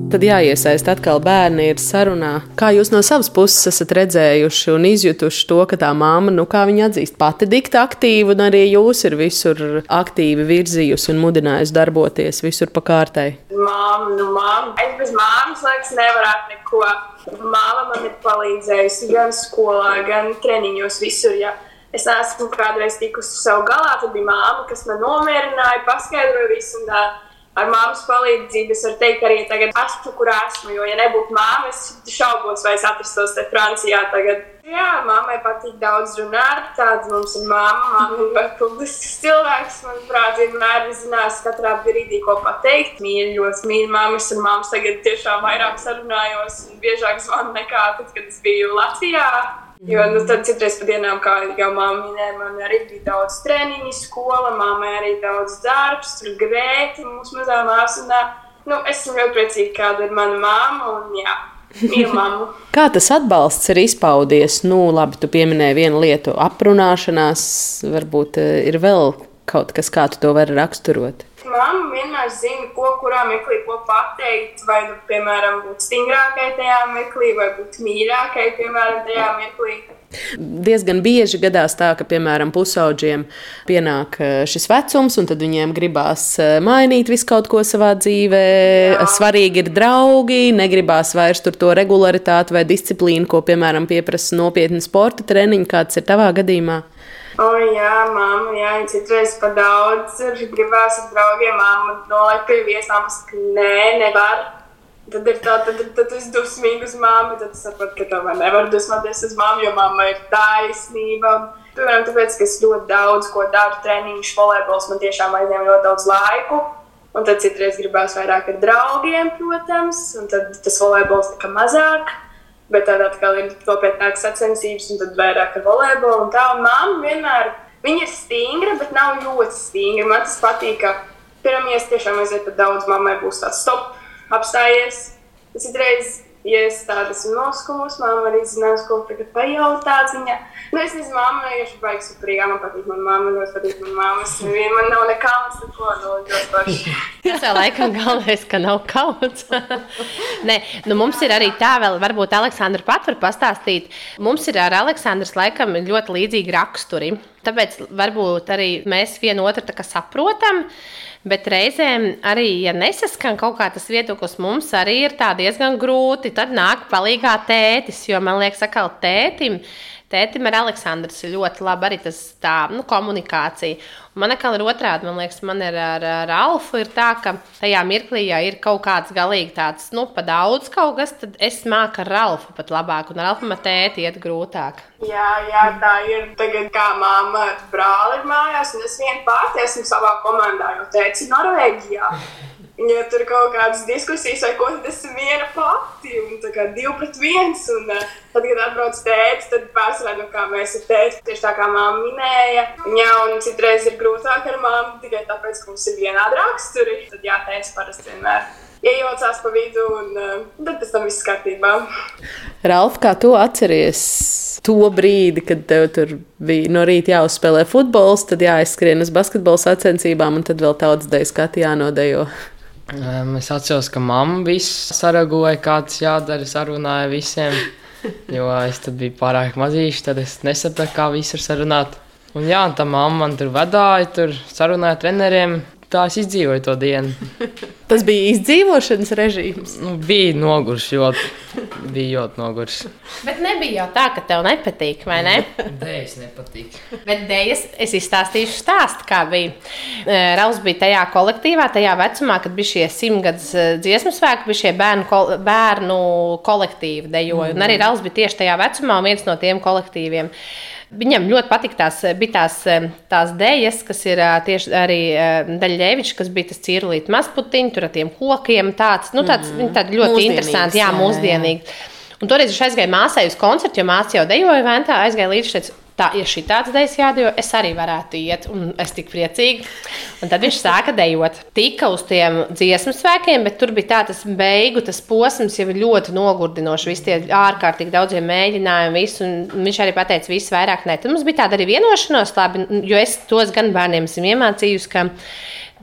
Tad jāiesaist atkal bērni ir sarunā. Kā jūs no savas puses esat redzējuši un izjutuši to, ka tā māma, nu kā viņa atzīst, pati dikta aktīva, un arī jūs ir visur aktīvi virzījusi un mudinājusi darboties visur pa kārtai? Māma, nu māma, es bez māmas, liekas, nevarētu neko. Māma man ir palīdzējusi gan skolā, gan treniņos, visur. Ja es esmu kādreiz tikusi savu galā, tad bija māma, kas man nomierināja, paskaidroja visu. Un, uh, ar māmas palīdzību es varu teikt, arī tagad esmu, kur esmu. Jo, ja nebūtu māmas, es šaubos, vai es atrastos te Francijā tagad. Jā, mammai patīk daudz runāt. Tāda mums ir māma. Māma ir publisks cilvēks. Manuprāt, vienmēr ir zinājis katrā brīdī, ko pateikt. Mīļos, mīļos māmas un māmas tagad tiešām vairāk sarunājos un biežāk zvanu nekā tad, kad es biju Latvijā. Jo nu, tad citreiz pa dienām, kā jau māmiņa minēja, man arī bija daudz treniņu, skola, māmai arī daudz darbs, tur grēti mūsu mazā māsā. Nu, es esmu ļoti priecīga, kāda ir mana māma. Un, jā, Kā tas atbalsts ir izpaudies? Nu, labi, tu pieminēji vienu lietu, aprunāšanās, varbūt eh, ir vēl kaut kas, kā tu to vari raksturot. Māma vienmēr zina, ko kurā mirklī ko pateikt. Vai, nu, piemēram, būt stingrākai tajā mirklī, vai būt mīļākai, piemēram, tajā mirklī. Diezgan bieži gadās tā, ka, piemēram, pusauģiem pienāk eh, šis vecums, un tad viņiem gribās eh, mainīt visu kaut ko savā dzīvē. Jā. Svarīgi ir draugi, negribās vairs tur to regularitāti vai disciplīnu, ko, piemēram, pieprasa nopietni sporta treniņi. Kāds ir tavā gadījumā? O, jā, mamma, jā, viņa citreiz par daudz gribās ar draugiem. Māma nolaik pie viesām, ka nē, nevar. Tad ir tā, tad, tad, tad es dusmīgi uz māmu, tad es saprotu, ka tomēr nevaru dusmoties uz māmu, jo mamma ir taisnība. Piemēram, tāpēc, ka es ļoti daudz ko daru, treniņš, volejbols man tiešām aizņem ļoti daudz laiku. Un tad citreiz gribās vairāk ar draugiem, protams, un tad tas volejbols tā kā mazāk. Bet tad atkal ir nopietnākas sacensības, un tad vairāk ar volejbolu. Un tā, un mamma vienmēr viņa ir stingra, bet nav ļoti stingra. Man tas patīk, ka pirmie tiešām aiziet pat daudz, mammai būs tāds stop, apstājies. Es citreiz ja es tādu esmu noskūmusi, mamma arī zinās, ko tagad pajautāt. Viņa, nu, es nezinu, mamma vienkārši baigs priekā, man patīk mana mamma, ļoti patīk mana mamma. Man nav nekāds, neko no ļoti paši. Tas vēl laikam galvenais, ka nav kauts. Nē, nu mums ir arī tā vēl, varbūt Aleksandra pat var pastāstīt. Mums ir ar Aleksandras laikam ļoti līdzīgi raksturi. Tāpēc varbūt arī mēs vienu otru saprotam. Bet reizēm arī, ja nesaskan kaut kā tas viedoklis, mums arī ir diezgan grūti. Tad nāk palīdzīgā tētis, jo man liekas, ka tētim Tētim ar Aleksandrs ir ļoti labi arī tas tā, nu, komunikācija. Un man atkal ir otrādi, man liekas, man ir ar, ar Alfu ir tā, ka tajā mirklī, ja ir kaut kāds galīgi tāds, nu, pa daudz kaut kas, tad es māku ar Alfu pat labāk, un ar Alfu man tēti iet grūtāk. Jā, jā, tā ir. Tagad kā māma brāli ir mājās, un es vien pati esmu savā komandā, jo tēti ir Norvēģijā. Ja tur kaut kādas diskusijas, vai ko, tad esmu viena pati, un tā kā divi pret viens. Un, uh, tad, kad atbrauc tēvs, tad pārsvarā, nu, kā mēs ar tēti, tieši tā kā māma minēja, jā, un citreiz ir grūtāk ar māmu tikai tāpēc, ka mums ir vienādi raksturi. Tad jā, tēvs parasti vienmēr. Iejaucās pa vidu, un uh, tad tas viss kārtībā. Ralf, kā tu atceries to brīdi, kad tev tur bija no rīta jāuzspēlē futbols, tad jāizskrien uz basketbola sacensībām, un tad vēl tautas dejas skati jānodejo? Es atceros, ka mamma visu saragoja, kāds jādara, sarunāja visiem. Jo es biju pārāk mazīšs, tad es nesapratu, kā visur sarunāt. Un jā, un tā mamma man tur vadīja, tur sarunāja treneriem. Tā es izdzīvoju to dienu. Tas bija izdzīvošanas režīms. Nu, bija noguris, ļoti, bija ļoti noguris. Bet nebija jau tā, ka tev nepatīk, vai ne? Dēļas nepatīk. Bet dēļas es izstāstīšu stāstu, kā bija. Rauls bija tajā kolektīvā, tajā vecumā, kad bija šie simtgadus dziesmu svētki, bija šie bērnu, kol bērnu kolektīvi dejoja. Un arī Rauls bija tieši tajā vecumā viens no tiem kolektīviem. Viņam ļoti patīk tās, bija tās, tās dēļas, kas ir tieši arī Daļļevičs, kas bija tas cirulīts mazputiņš, tur ar tiem kokiem. Tāds, nu, tāds, mm. tādi ļoti interesanti, jā, mūsdienīgi. Un toreiz es aizgāju māsai uz koncertu, jo māsa jau dejoja ventā, aizgāju līdzi šeit tā, ja šī tāds dēļas jādara, es arī varētu iet, un es tik priecīgi. Un tad viņš sāka dejot. Tika uz tiem dziesmu svēkiem, bet tur bija tā, tas beigu tas posms jau ļoti nogurdinošs. Visi tie ārkārtīgi daudzie mēģinājumi, visu, un viņš arī pateica, viss vairāk ne. Tad mums bija tāda arī vienošanās, labi, jo es tos gan bērniem esmu iemācījusi, ka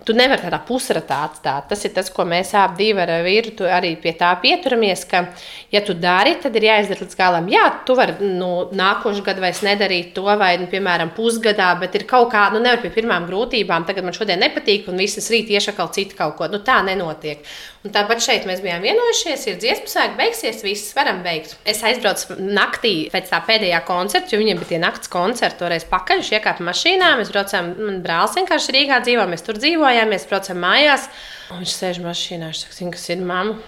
Tu nevari tādā pusratā atstāt. Tas ir tas, ko mēs abi ar vīru arī pie tā pieturamies. Ka, ja tu dari, tad ir jāizdara līdz galam. Jā, tu vari nu, nākošais gads vairs nedarīt to, vai, nu, piemēram, pusgadā, bet ir kaut kā, nu, nevar pie pirmām grūtībām. Tagad man šodien nepatīk, un visas rīt ieša kaut citu kaut ko. Nu, tā nenotiek. Un tāpat šeit mēs bijām vienojušies, ir dziesmu sēkla, beigsies, viss varam beigt. Es aizbraucu naktī pēc tā pēdējā koncerta, jo viņiem bija tie naktas koncerti, toreiz pakaļ, iekāpa mašīnā, mēs braucām, man brālis vienkārši Rīgā dzīvo, mēs tur dzīvojām, mēs braucam mājās, un viņš sēž mašīnā, viņš saka, kas ir mamma.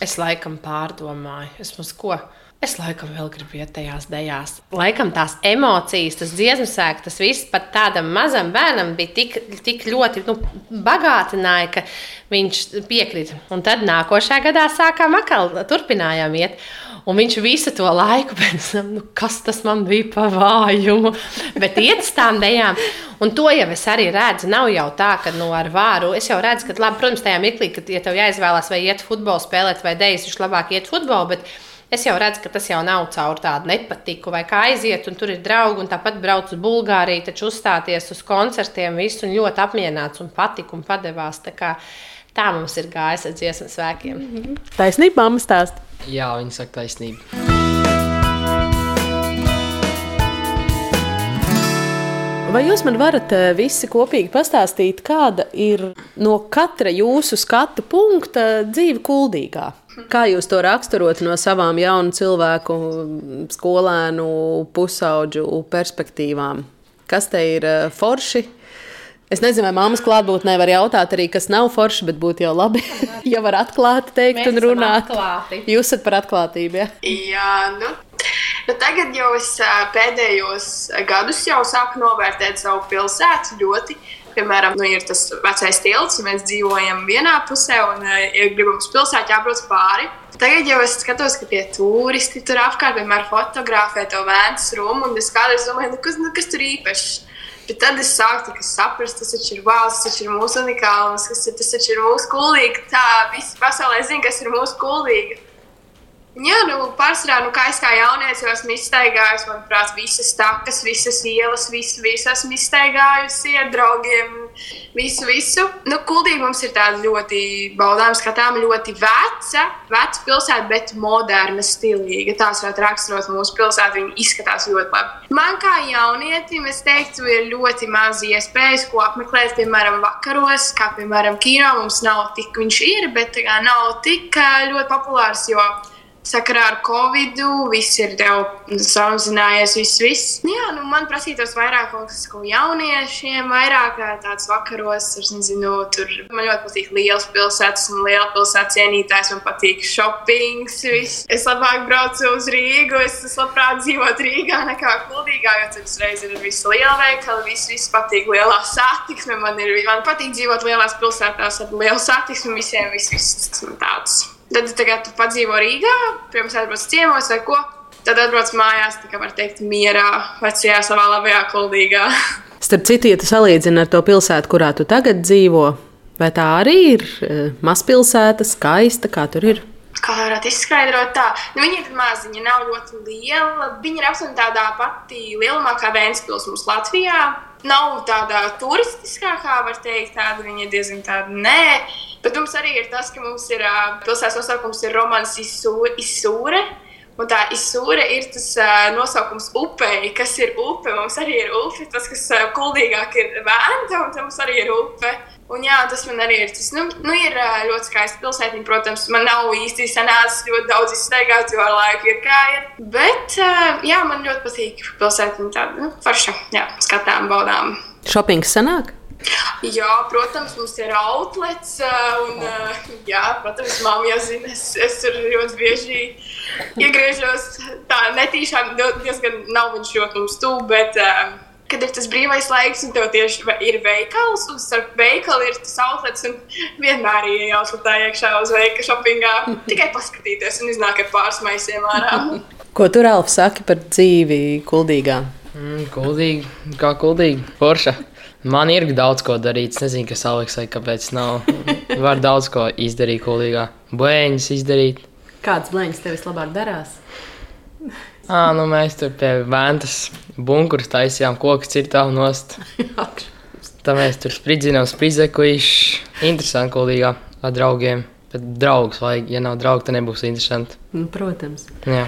Es laikam pārdomāju, es mums ko. Es laikam vēl gribu iet tajās dejās. Laikam tās emocijas, tas dziesmu sēklis, tas viss pat tādam mazam bērnam bija tik, tik ļoti nu, bagātināja, ka viņš piekrita. Un tad nākošajā gadā sākām atkal, turpinājām iet. Un viņš visu to laiku pēc tam, nu, kas tas man bija par vājumu, bet iet uz tām dejām. Un to jau es arī redzu. Nav jau tā, ka nu, ar vāru es jau redzu, ka, labi, protams, tajā mirklī, kad ja tev jāizvēlās vai iet futbolu spēlēt vai dejas, viņš labāk iet futbolu. Es jau redzu, ka tas jau nav caur tādu nepatiku, vai kā aiziet, un tur ir draugi, un tāpat brauc uz Bulgāriju, taču uzstāties uz koncertiem, visu un ļoti apmierināts un patika un padevās. Tā, kā, tā mums ir gājis ar dziesmu svēkiem. Mm -hmm. Taisnība, mamma stāsta. Jā, viņa saka taisnību. Vai jūs man varat eh, visi kopīgi pastāstīt, kāda ir no katra jūsu skatu punkta dzīve kuldīgā? Kā jūs to raksturot no savām jaunu cilvēku, skolēnu, pusauģu perspektīvām? Kas te ir eh, forši? Es nezinu, vai mammas klātbūtnē var jautāt arī, kas nav forši, bet būtu jau labi, ja var atklāti teikt Mēs un runāt. Atklāti. Jūs esat par atklātību, ja? Jā, nu. Nu, tagad jau es pēdējos gadus jau sāku novērtēt savu pilsētu ļoti piemēram, nu, ir tas vecais tilts, mēs dzīvojam vienā pusē, un, eh, ja gribam uz pilsētu, jābrauc pāri. Tagad jau es skatos, ka tie turisti tur apkārt vienmēr fotografē to vējas rumu, un es kādreiz domāju, nu, kas, nu, kas tur īpašs. Bet tad es sāku saprast, tas taču ir valsts, tas ir mūsu unikāls, tas taču ir mūsu kultūra. Tā visi pasaulē zina, kas ir mūsu kultūra. Jā, nu, pārsvarā, nu, kā es kā jaunietis jau esmu izstaigājis, manuprāt, visas takas, visas ielas, visu, visu esmu izstaigājusi ar draugiem, visu, visu. Nu, Kuldīgi mums ir tāda ļoti baudāma skatām, ļoti veca, veca pilsēta, bet moderna, stilīga. Tās varētu raksturot mūsu pilsētu, viņi izskatās ļoti labi. Man kā jaunietim, es teiktu, ir ļoti maz iespējas, ko apmeklēt, piemēram, vakaros, kā piemēram kino. Mums nav tik, viņš ir, bet kā, nav tik ļoti populārs, jo sakarā ar covid, viss ir samazinājies, viss, viss. Jā, nu, man prasītos vairāk kaut kas ko jauniešiem, vairāk tāds vakaros, es nezinu, tur man ļoti patīk liels pilsētas un liela pilsētas cienītājs, man patīk shoppings, viss. Es labāk braucu uz Rīgu, es, es labprāt dzīvotu Rīgā nekā Kuldīgā, jo tur uzreiz ir visi lielveikali, viss, viss patīk lielā satiksme, man, ir, man patīk dzīvot lielās pilsētās ar lielu satiksmi, visiem viss, viss tāds. Tad tagad tu padzīvo Rīgā, pirms atbrauc ciemos vai ko. Tad atbrauc mājās, tā kā var teikt, mierā, vecajā savā labajā kuldīgā. Starp citu, ja tu salīdzini ar to pilsētu, kurā tu tagad dzīvo, vai tā arī ir e, mazpilsēta, skaista, kā tur ir? Kā varētu izskaidrot tā? Nu, viņa ir maza, viņa nav ļoti liela. Viņa ir aptuveni tādā pati lielumā kā Vēnspils mums Latvijā. Nav tāda turistiskākā, var teikt, tāda viņa ir diezgan tāda nē. Bet mums arī ir tas, ka mums ir pilsētas nosaukums ir Romans Izsūre. Un tā izsūra ir tas uh, nosaukums upei, kas ir upe. Mums arī ir upe, tas, kas uh, kuldīgāk ir vēnta, un tam mums arī ir upe. Un jā, tas man arī ir. Tas nu, nu, ir ļoti skaisti pilsētiņa. Protams, man nav īsti sanācis ļoti daudz izstaigāt, jo ar laiku ir kā ir. Bet jā, man ļoti patīk pilsētiņa tāda nu, forša. Jā, skatām, baudām. Šopings sanāk? Jā, protams, mums ir outlets. Un, jā, protams, māmiņa jau zina, es, es tur ļoti bieži iegriežos. Tā netīšām diezgan nav viņš ļoti mums tuvu, bet. Kad ir tas brīvais laiks, un tev tieši ir veikals, un starp veikalu ir tas outlets, un vienmēr ir jāuzlūtā iekšā uz veikalu shoppingā. Tikai paskatīties un iznāk ar pāris maisiem ārā. Ko tur Alfa saka par dzīvi kuldīgā? Mm, kuldīgi, kā kuldīgi, forša. Man ir daudz ko darīt. Es nezinu, kas Aleksai, kāpēc nav. Var daudz ko izdarīt, kolīgā. Blēņas izdarīt. Kāds blēņas tev vislabāk darās? À, nu mēs tur pie Vēntas bunkurus taisījām, kokus cirtām nost. Tā mēs tur spridzinām spridzekuši. Interesanti, kolīgā ar draugiem. Bet draugs vajag, ja nav draugi, tad nebūs interesanti. Nu, protams. Jā.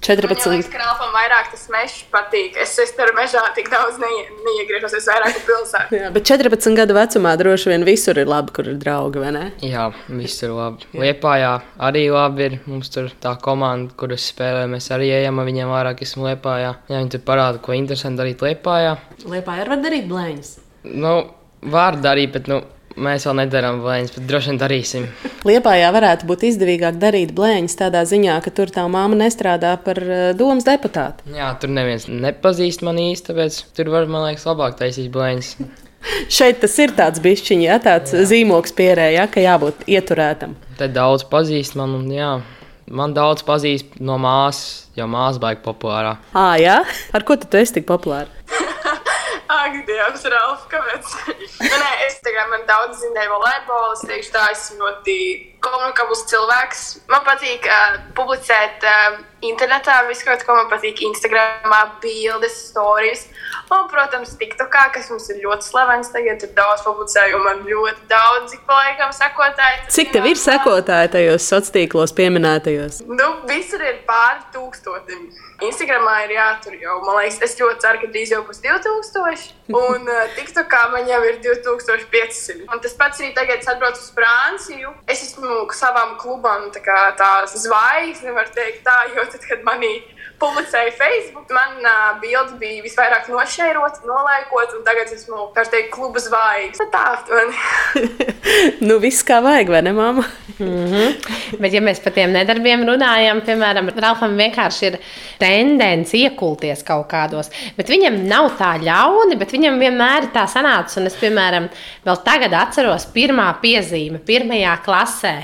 14. Man liekas, ka Ralfam vairāk tas mežs patīk. Es, es tur mežā tik daudz neie, neiegriežos, es vairāk pilsētā. Jā, bet 14 gadu vecumā droši vien visur ir labi, kur ir draugi, vai ne? Jā, visur labi. Liepājā arī labi ir. Mums tur tā komanda, kuras spēlē, mēs arī ejam ar viņiem vairāk, esmu Liepājā. Jā, viņi tur parāda, ko interesanti darīt Liepājā. Liepājā var darīt blēņas. Nu, var darīt, bet nu, Mēs vēl nedarām blēņas, bet droši vien darīsim. Liepājā varētu būt izdevīgāk darīt blēņas tādā ziņā, ka tur tā māma nestrādā par uh, domas deputātu. Jā, tur neviens nepazīst mani īsti, tāpēc tur var, man liekas, labāk taisīt blēņas. Šeit tas ir tāds bišķiņš, ja tāds jā. zīmogs pierējā, ja, ka jābūt ieturētam. Te daudz pazīst man, un jā. Man daudz pazīst no māsas, jo māsa baigta populārā. Ah, jā? Ar ko tu esi tik populāra? Ak, Dievs, Ralf, kāpēc? Nu, nē, es tagad man daudz zināju volejbolu. Es teikšu, tā esmu ļoti komunikabls cilvēks. Man patīk uh, publicēt uh, internetā visu ko. Man patīk Instagramā bildes, stāstus. Un, protams, TikTokā, kas mums ir ļoti slavens, tagad ir daudz publicējumu, man ļoti daudz, ik pa laikam sekotāji. Cik tev ir sekotāji tajos sociālos tīklos pieminētajos? Nu, visur ir pāri tūkstotim. Instagramā ir jātur jau, man liekas, es ļoti ceru, ka drīz jau būs 2000, un uh, TikTokā man jau ir 2500. Un tas pats arī tagad, kad atbraucu uz Franciju. Es esmu savam klubam tā, tā zvaigzne, var teikt tā, jo tad, kad manī publicēju Facebook. Man uh, bilde bija visvairāk nošērota, nolaikota, un tagad esmu teikt, kluba zvaigznes. Tā aptuveni. nu, viss kā vajag, vai ne, mamma? mm -hmm. Bet, ja mēs par tiem nedarbiem runājam, piemēram, Ralfam vienkārši ir tendence iekulties kaut kādos, bet viņam nav tā ļauni, bet viņam vienmēr ir tā sanācis. Un es, piemēram, vēl tagad atceros pirmā piezīme, pirmajā klasē.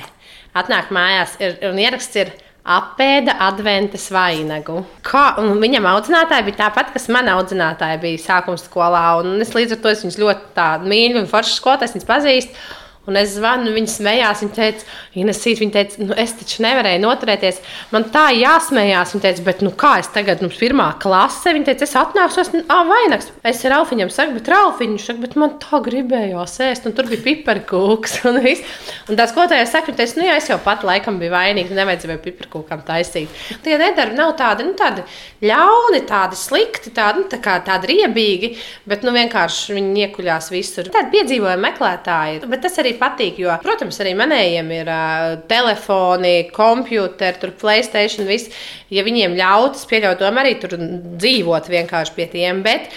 Atnāk mājās, ir, un ieraksts ir apēda adventas vainagu. Kā, viņam audzinātāja bija tāpat, kas man audzinātāja bija sākuma skolā. Es līdz ar to es viņus ļoti mīlu un forši skolotājs viņus pazīstu. Un es zvanu, viņa smējās. Viņa teica, Inesīt, viņa teica, nu, es taču nevarēju noturēties. Man tā jāsmējās. Viņa teica, bet nu, kā es tagad, mums pirmā klase, viņa teica, es atnākšu, es ah, vainags. Es Ralfiņam saku, bet Ralfiņš saka, bet man tā gribējās ēst. Un tur bija piparkūks un viss. Un tās kotājās saka, teica, nu jā, es jau pat laikam biju vainīgs, nevajadzēja piparkūkam taisīt. Tie nedarbi nav tādi, nu, tādi ļauni, tādi slikti, tādi, nu, tā kā tādi riebīgi, bet nu, vienkārši viņi iekuļās visur. Tādi piedzīvojumi meklētāji. Bet tas arī arī patīk, jo, protams, arī manējiem ir uh, telefoni, kompjuteri, tur Playstation, viss. Ja viņiem ļautas, pieļaut, domāju, arī tur dzīvot vienkārši pie tiem. Bet,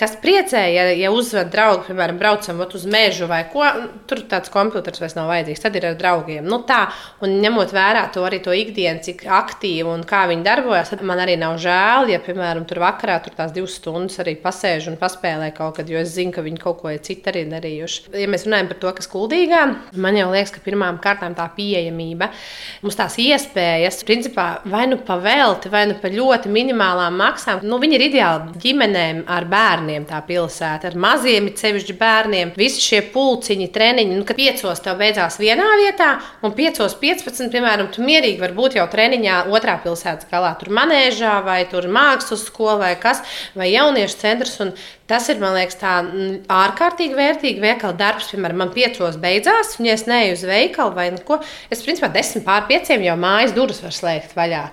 kas priecē, ja, ja uzved draugu, piemēram, braucam uz mežu vai ko, tur tāds kompjuters vairs nav vajadzīgs. Tad ir ar draugiem. Nu, tā, un ņemot vērā to arī to ikdienu, cik aktīvi un kā viņi darbojas, tad man arī nav žēl, ja, piemēram, tur vakarā tur tās divas stundas arī pasēž un paspēlē kaut kad, jo es zinu, ka viņi kaut ko ir citu arī darījuši. Ja mēs runājam par to, kas kuldīgā, man jau liekas, ka pirmām kārtām tā pieejamība, mums tās iespējas, principā, vai nu pavēlti, vai nu par ļoti minimālām maksām, nu, viņi ir ideāli ģimenēm ar bērniem bērniem tā pilsēta, ar maziem, sevišķi bērniem. Visi šie pulciņi, treniņi, nu, kad piecos tev beidzās vienā vietā, un piecos 15, piemēram, tu mierīgi var būt jau treniņā otrā pilsētas galā, tur manēžā vai tur mākslas skolā vai kas, vai jauniešu centrs. Tas ir, man liekas, tā mm, ārkārtīgi vērtīgi veikala darbs. Piemēram, man piecos beidzās, un ja es neju uz veikalu vai ko, es principā desmit pār pieciem jau mājas durvis var slēgt vaļā.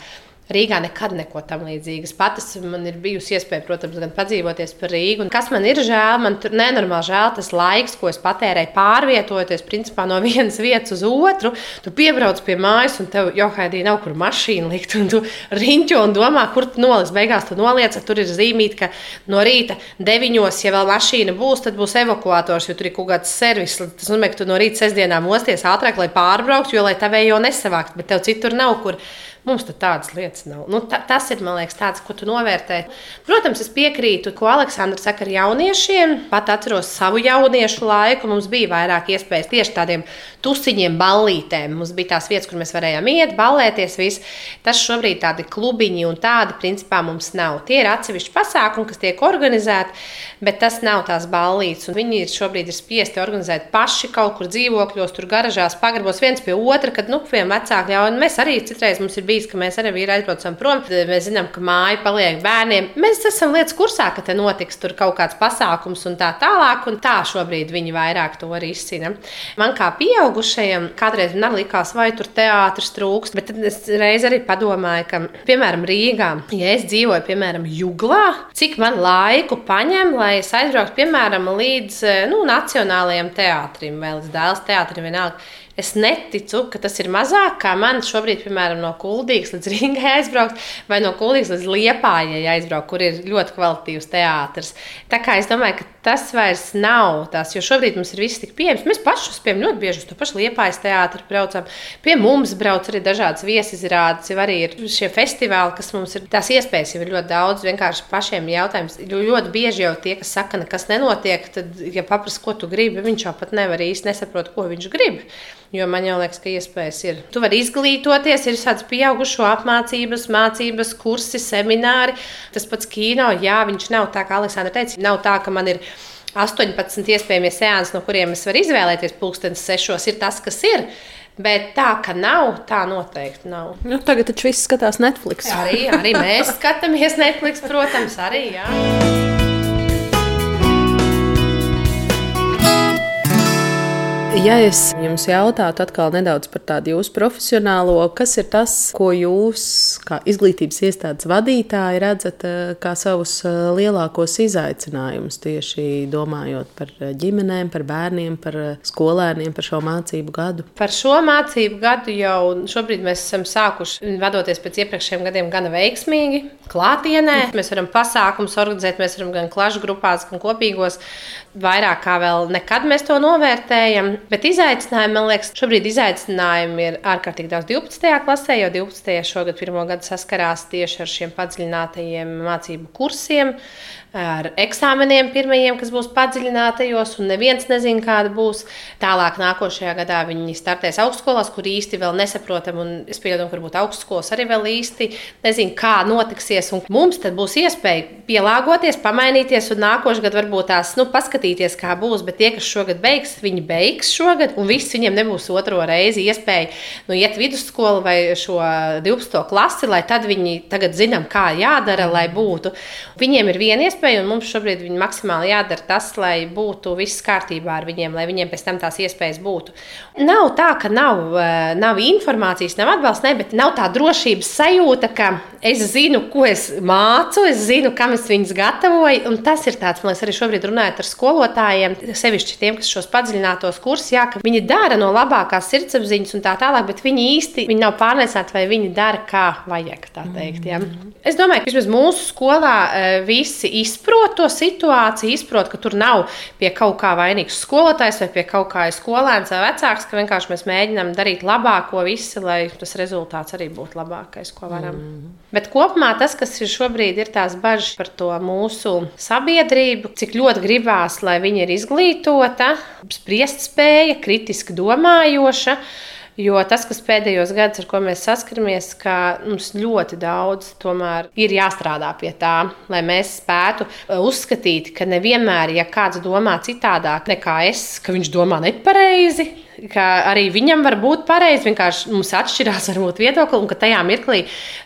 Rīgā nekad neko tam līdzīgas. Pats man ir bijusi iespēja, protams, gan padzīvoties par Rīgu. Un kas man ir žēl, man tur nenormāli žēl tas laiks, ko es patērēju pārvietojoties principā, no vienas vietas uz otru. Tu piebrauc pie mājas, un tev jau haidī nav kur mašīnu likt. Un tu riņķo un domā, kur tu noliec. Beigās tu noliec, tur ir zīmīta, ka no rīta deviņos, ja vēl mašīna būs, tad būs evakuators, jo tur ir kaut kāds servis. Tas nozīmē, ka tu no rīta sestdienā mosties ātrāk, lai pārbrauktu, jo lai tevējo nesavākt, bet tev citur nav kur. Mums tādas lietas nav. Nu, ta, tas ir liekas, tāds, ko tu novērtē. Protams, es piekrītu, ko Aleksandrs saka ar jauniešiem. Pat atceros savu jauniešu laiku. Mums bija vairāk iespējas tieši tādiem tusiņiem, ballītēm. Mums bija tās vietas, kur mēs varējām iet, ballēties. Visu. Tas šobrīd tādi klubiņi un tādi principā mums nav. Tie ir atsevišķi pasākumi, kas tiek organizēti, bet tas nav tās ballītes. Viņi ir šobrīd ir spiesti organizēt paši kaut kur dzīvokļos, tur garažās, pagrabos viens pie otra, kad nu, vecāki ļauj. Mēs arī citreiz mums ir bijis ka mēs arī vīri aizbraucam prom. Mēs zinām, ka māja paliek bērniem. Mēs esam lietas kursā, ka te notiks tur kaut kāds pasākums un tā tālāk. Un tā šobrīd viņi vairāk to arī izcina. Man kā pieaugušajam kādreiz man likās, vai tur teātris trūkst, bet tad es reiz arī padomāju, ka, piemēram, Rīgā, ja es dzīvoju, piemēram, Juglā, cik man laiku paņem, lai es aizbrauktu, piemēram, līdz nu, Nacionālajiem teātrim vai līdz Dēls teātrim vienalga. Es neticu, ka tas ir mazāk kā man šobrīd, piemēram, no Kuldīgas līdz Rīgai aizbraukt, vai no Kuldīgas līdz Liepājai aizbraukt, kur ir ļoti kvalitīvs teātris. Tā kā es domāju, ka tas vairs nav tas, jo šobrīd mums ir viss tik pieejams. Mēs pašus piemēram ļoti bieži uz to pašu liepājas teātri braucam. Pie mums brauc arī dažādas viesizrādes, jau arī ir šie festivāli, kas mums ir. Tās iespējas jau ir ļoti daudz. Vienkārši pašiem jautājums. Ļoti bieži jau tie, kas saka, nekas nenotiek, tad, ja paprasti, ko tu gribi, viņš jau pat nevar īsti nesaprot, ko viņš grib. Jo man jau liekas, ka iespējas ir. Tu vari izglītoties, ir tādas pieaugušo apmācības, mācības, kursi, semināri. Tas pats kino, jā, viņš nav tā, kā Aleksandra teica, nav tā, ka man ir 18 iespējamie seansi, no kuriem es varu izvēlēties pulkstenes sešos, ir tas, kas ir. Bet tā, ka nav, tā noteikti nav. Nu, tagad taču viss skatās Netflix. Arī, arī mēs skatāmies Netflix, protams, arī. Jā. Ja es jums jautātu atkal nedaudz par tādu jūsu profesionālo, kas ir tas, ko jūs, kā izglītības iestādes vadītāji, redzat eh, kā savus eh, lielākos izaicinājumus tieši domājot par eh, ģimenēm, par bērniem, par skolēniem, par šo mācību gadu? Par šo mācību gadu jau šobrīd mēs esam sākuši, vadoties pēc iepriekšējiem gadiem, gana veiksmīgi. Klātienē mēs varam pasākumus organizēt, mēs varam gan klašu grupās, gan kopīgos. Vairāk kā vēl nekad mēs to novērtējam. Bet izaicinājumi, man liekas, šobrīd izaicinājumi ir ārkārtīgi daudz 12. klasē, jo 12. šogad pirmo gadu saskarās tieši ar šiem padziļinātajiem mācību kursiem ar eksāmeniem, pirmajiem, kas būs padziļinātajos, un neviens nezina, kāda būs. Tālāk, nākošajā gadā viņi startēs augstskolās, kur īsti vēl nesaprotam, un es pieņemu, ka varbūt augstskolas arī vēl īsti nezina, kā notiksies. Un mums tad būs iespēja pielāgoties, pamainīties, un nākošais gads varbūt tās nu, paskatīties, kā būs. Bet tie, kas šogad beigs, viņi beigs šogad, un viss viņiem nebūs otro reizi iespēja nu, iet vidusskolu vai šo 12. klasi, lai tad viņi tagad zinām, kā jādara, lai būtu. Viņiem ir viena iespēja iespēja, un mums šobrīd viņi maksimāli jādara tas, lai būtu viss kārtībā ar viņiem, lai viņiem pēc tam tās iespējas būtu. Nav tā, ka nav, eh, nav informācijas, nav atbalsta, ne, bet nav tā drošības sajūta, ka es zinu, ko es mācu, es zinu, kam es viņus gatavoju. Un tas ir tāds, man liekas, arī šobrīd runājot ar skolotājiem, sevišķi tiem, kas šos padziļinātos kursus, jā, ka viņi dara no labākās sirdsapziņas un tā tālāk, bet viņi īsti viņi nav pārliecināti, vai viņi dara kā vajag. Teikt, ja. Es domāju, ka vismaz mūsu skolā eh, visi izprot to situāciju, izprot, ka tur nav pie kaut kā vainīgs skolotājs vai pie kaut kā skolēns vai vecāks, ka vienkārši mēs mēģinām darīt labāko visu, lai tas rezultāts arī būtu labākais, ko varam. Mm. Bet kopumā tas, kas ir šobrīd, ir tās bažas par to mūsu sabiedrību, cik ļoti gribās, lai viņa ir izglītota, spriest spēja, kritiski domājoša. Jo tas, kas pēdējos gados, ar ko mēs saskaramies, ka mums ļoti daudz tomēr ir jāstrādā pie tā, lai mēs spētu uh, uzskatīt, ka nevienmēr, ja kāds domā citādāk nekā es, ka viņš domā nepareizi, ka arī viņam var būt pareizi. Vienkārši mums atšķirās varbūt viedokļi, un ka tajā mirklī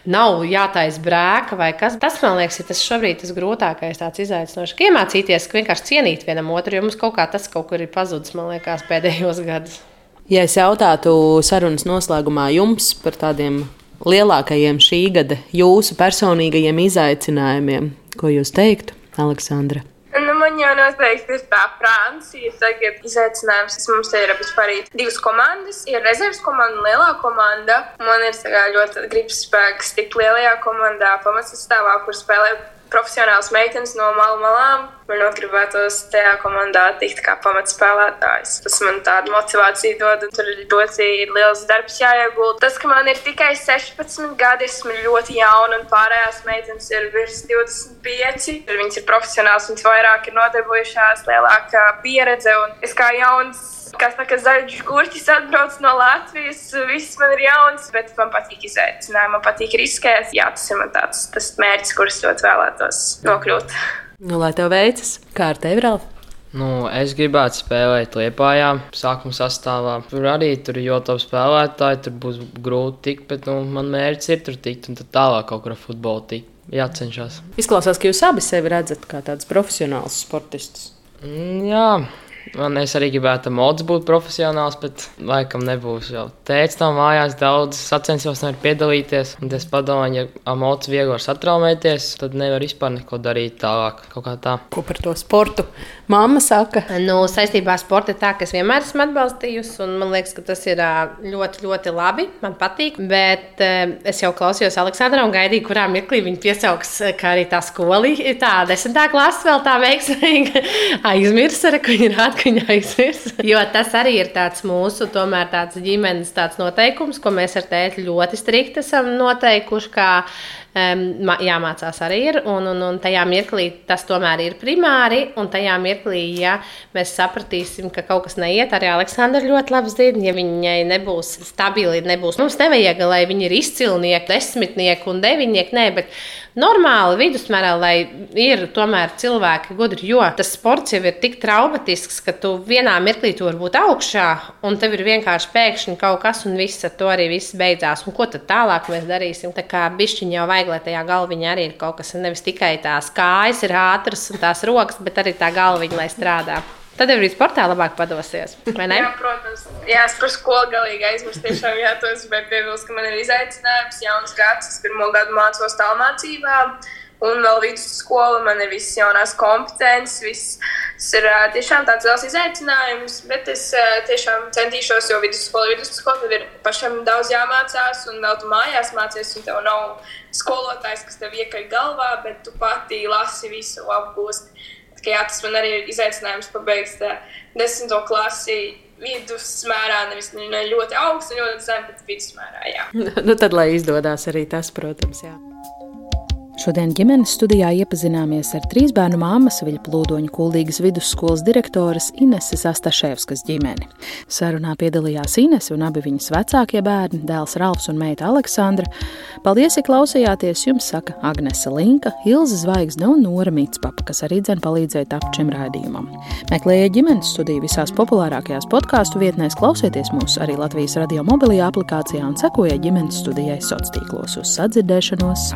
nav jātaisa brēka vai kas. Tas man liekas, ir tas šobrīd tas grūtākais, izaicinošs. Iemācīties, vienkārši cienīt vienam otru, jo mums kaut kā tas kaut kur ir pazudis, man liekas, pēdējos gados. Ja es jautātu sarunas noslēgumā jums par tādiem lielākajiem šī gada jūsu personīgajiem izaicinājumiem? Ko jūs teiktu, Aleksandra? Nu, man jau noteikti ir tā Francija. Tagad izaicinājums mums ir vispār divas komandas. Ir rezerves komanda un lielā komanda. Man ir ļoti gribas spēks tikt lielajā komandā, pamatsastāvā, kur spēlē profesionāls meitenes no malu malām. Man ļoti gribētos tajā komandā tikt kā pamatspēlētājs. Tas man tādu motivāciju dod, un tur ir ļoti liels darbs jāiegulda. Tas, ka man ir tikai 16 gadi, esmu ļoti jauna, un pārējās meitenes ir virs 25. Viņas ir profesionāls, viņas vairāk ir nodarbojušās, lielāka pieredze, un es kā jauns Kas tā kā zaļš gurķis atbrauc no Latvijas, viss man ir jauns, bet man patīk izaicinājumi, man patīk riskēt. Jā, tas ir man tāds tas mērķis, kurus ļoti vēlētos nokļūt. Nu, lai tev veicas, kā ar tevi, Ralf? Nu, es gribētu spēlēt Lietpājā, sākuma sastāvā. Tur arī tur ir ļoti labi spēlētāji, tur būs grūti tikt, bet nu, man mērķis ir tur tikt un tad tālāk kaut kur ar futbolu tikt. Jācenšas. Izklausās, ka jūs abi sevi redzat kā tādus profesionālus sportistus. Mm, jā, Man es arī gribētu mods būt profesionāls, bet laikam nebūs jau. Tēvs tam mājās daudz sacensībos nevar piedalīties. Un es padomāju, ja mods viegli var satraumēties, tad nevar vispār neko darīt tālāk. Tā. Ko par to sportu mamma saka? Nu, saistībā ar sportu tā, ka es vienmēr esmu atbalstījusi, un man liekas, ka tas ir ļoti, ļoti labi. Man patīk, bet es jau klausījos Aleksandru un gaidīju, kurā mirklī viņa piesauks, ka arī tā skola ir tā desmitā klase vēl tā veiksmīga aizmirsa, ka viņa ir atkaņa aizmirs. Jo tas arī ir tāds mūsu, tomēr tāds ģimenes tāds noteikums, ko mēs ar tēti ļoti strikti esam noteikuši, kā um, jāmācās arī ir. Un, un, un tajā mirklī tas tomēr ir primāri. Un tajā mirklī, ja mēs sapratīsim, ka kaut kas neiet, arī Aleksandra ļoti labi zina, ja viņai nebūs stabili, nebūs. Mums nevajag, lai viņi ir izcilnieki, desmitnieki un deviņnieki. Nē, bet normāli vidusmērā, lai ir tomēr cilvēki gudri, jo tas sports jau ir tik traumatisks, ka tu vienā mirklī tur būt augšā, un tev ir vienkārši pēkšņi kaut kas, un viss ar to arī viss beidzās. Un ko tad tālāk mēs darīsim? Tā kā bišķiņi jau vajag, lai tajā galviņā arī ir kaut kas, nevis tikai tās kājas ir ātras un tās rokas, bet arī tā galviņa, lai strādā. Tad arī sportā labāk padosies. Jā, protams, jā, es par skolu galīgi aizmirsu. Tiešām, jā, to es gribēju piebilst, ka man ir izaicinājums, jauns gads. Es pirmo gadu mācos tālmācībā, un vēl vidusskola. Man ir visas jaunās kompetences. Viss ir tiešām tāds liels izaicinājums, bet es tiešām centīšos, jo vidusskola, vidusskola tad ir pašam daudz jāmācās, un vēl tu mājās mācies, un tev nav skolotājs, kas tev iekaļ galvā, bet tu pati lasi visu apgūst. Ka, jā, tas man arī ir izaicinājums pabeigt desmito klasi vidusmērā, nevis ne ļoti augstu, ļoti zemu, bet vidusmērā. nu, tad, lai izdodas arī tas, protams. Jā. Šodien ģimenes studijā iepazināmies ar trīs bērnu māmas Viļa Plūdoņa kuldīgas vidusskolas direktoras Ineses Astaševskas ģimeni. Sarunā piedalījās Inese un abi viņas vecākie bērni, dēls Ralfs un meita Aleksandra. Paldies, ja klausījāties, jums saka Agnese Linka, Ilza Zvaigzne un Nora Mitspapa, kas arī dzen palīdzēja tapt šim raidījumam. Meklējiet ģimenes studiju visās populārākajās podkāstu vietnēs, klausieties mūs arī Latvijas radio mobilajā aplikācijā un sekojiet ģimenes studijai sociālos tīklos uz sadzirdēšanos.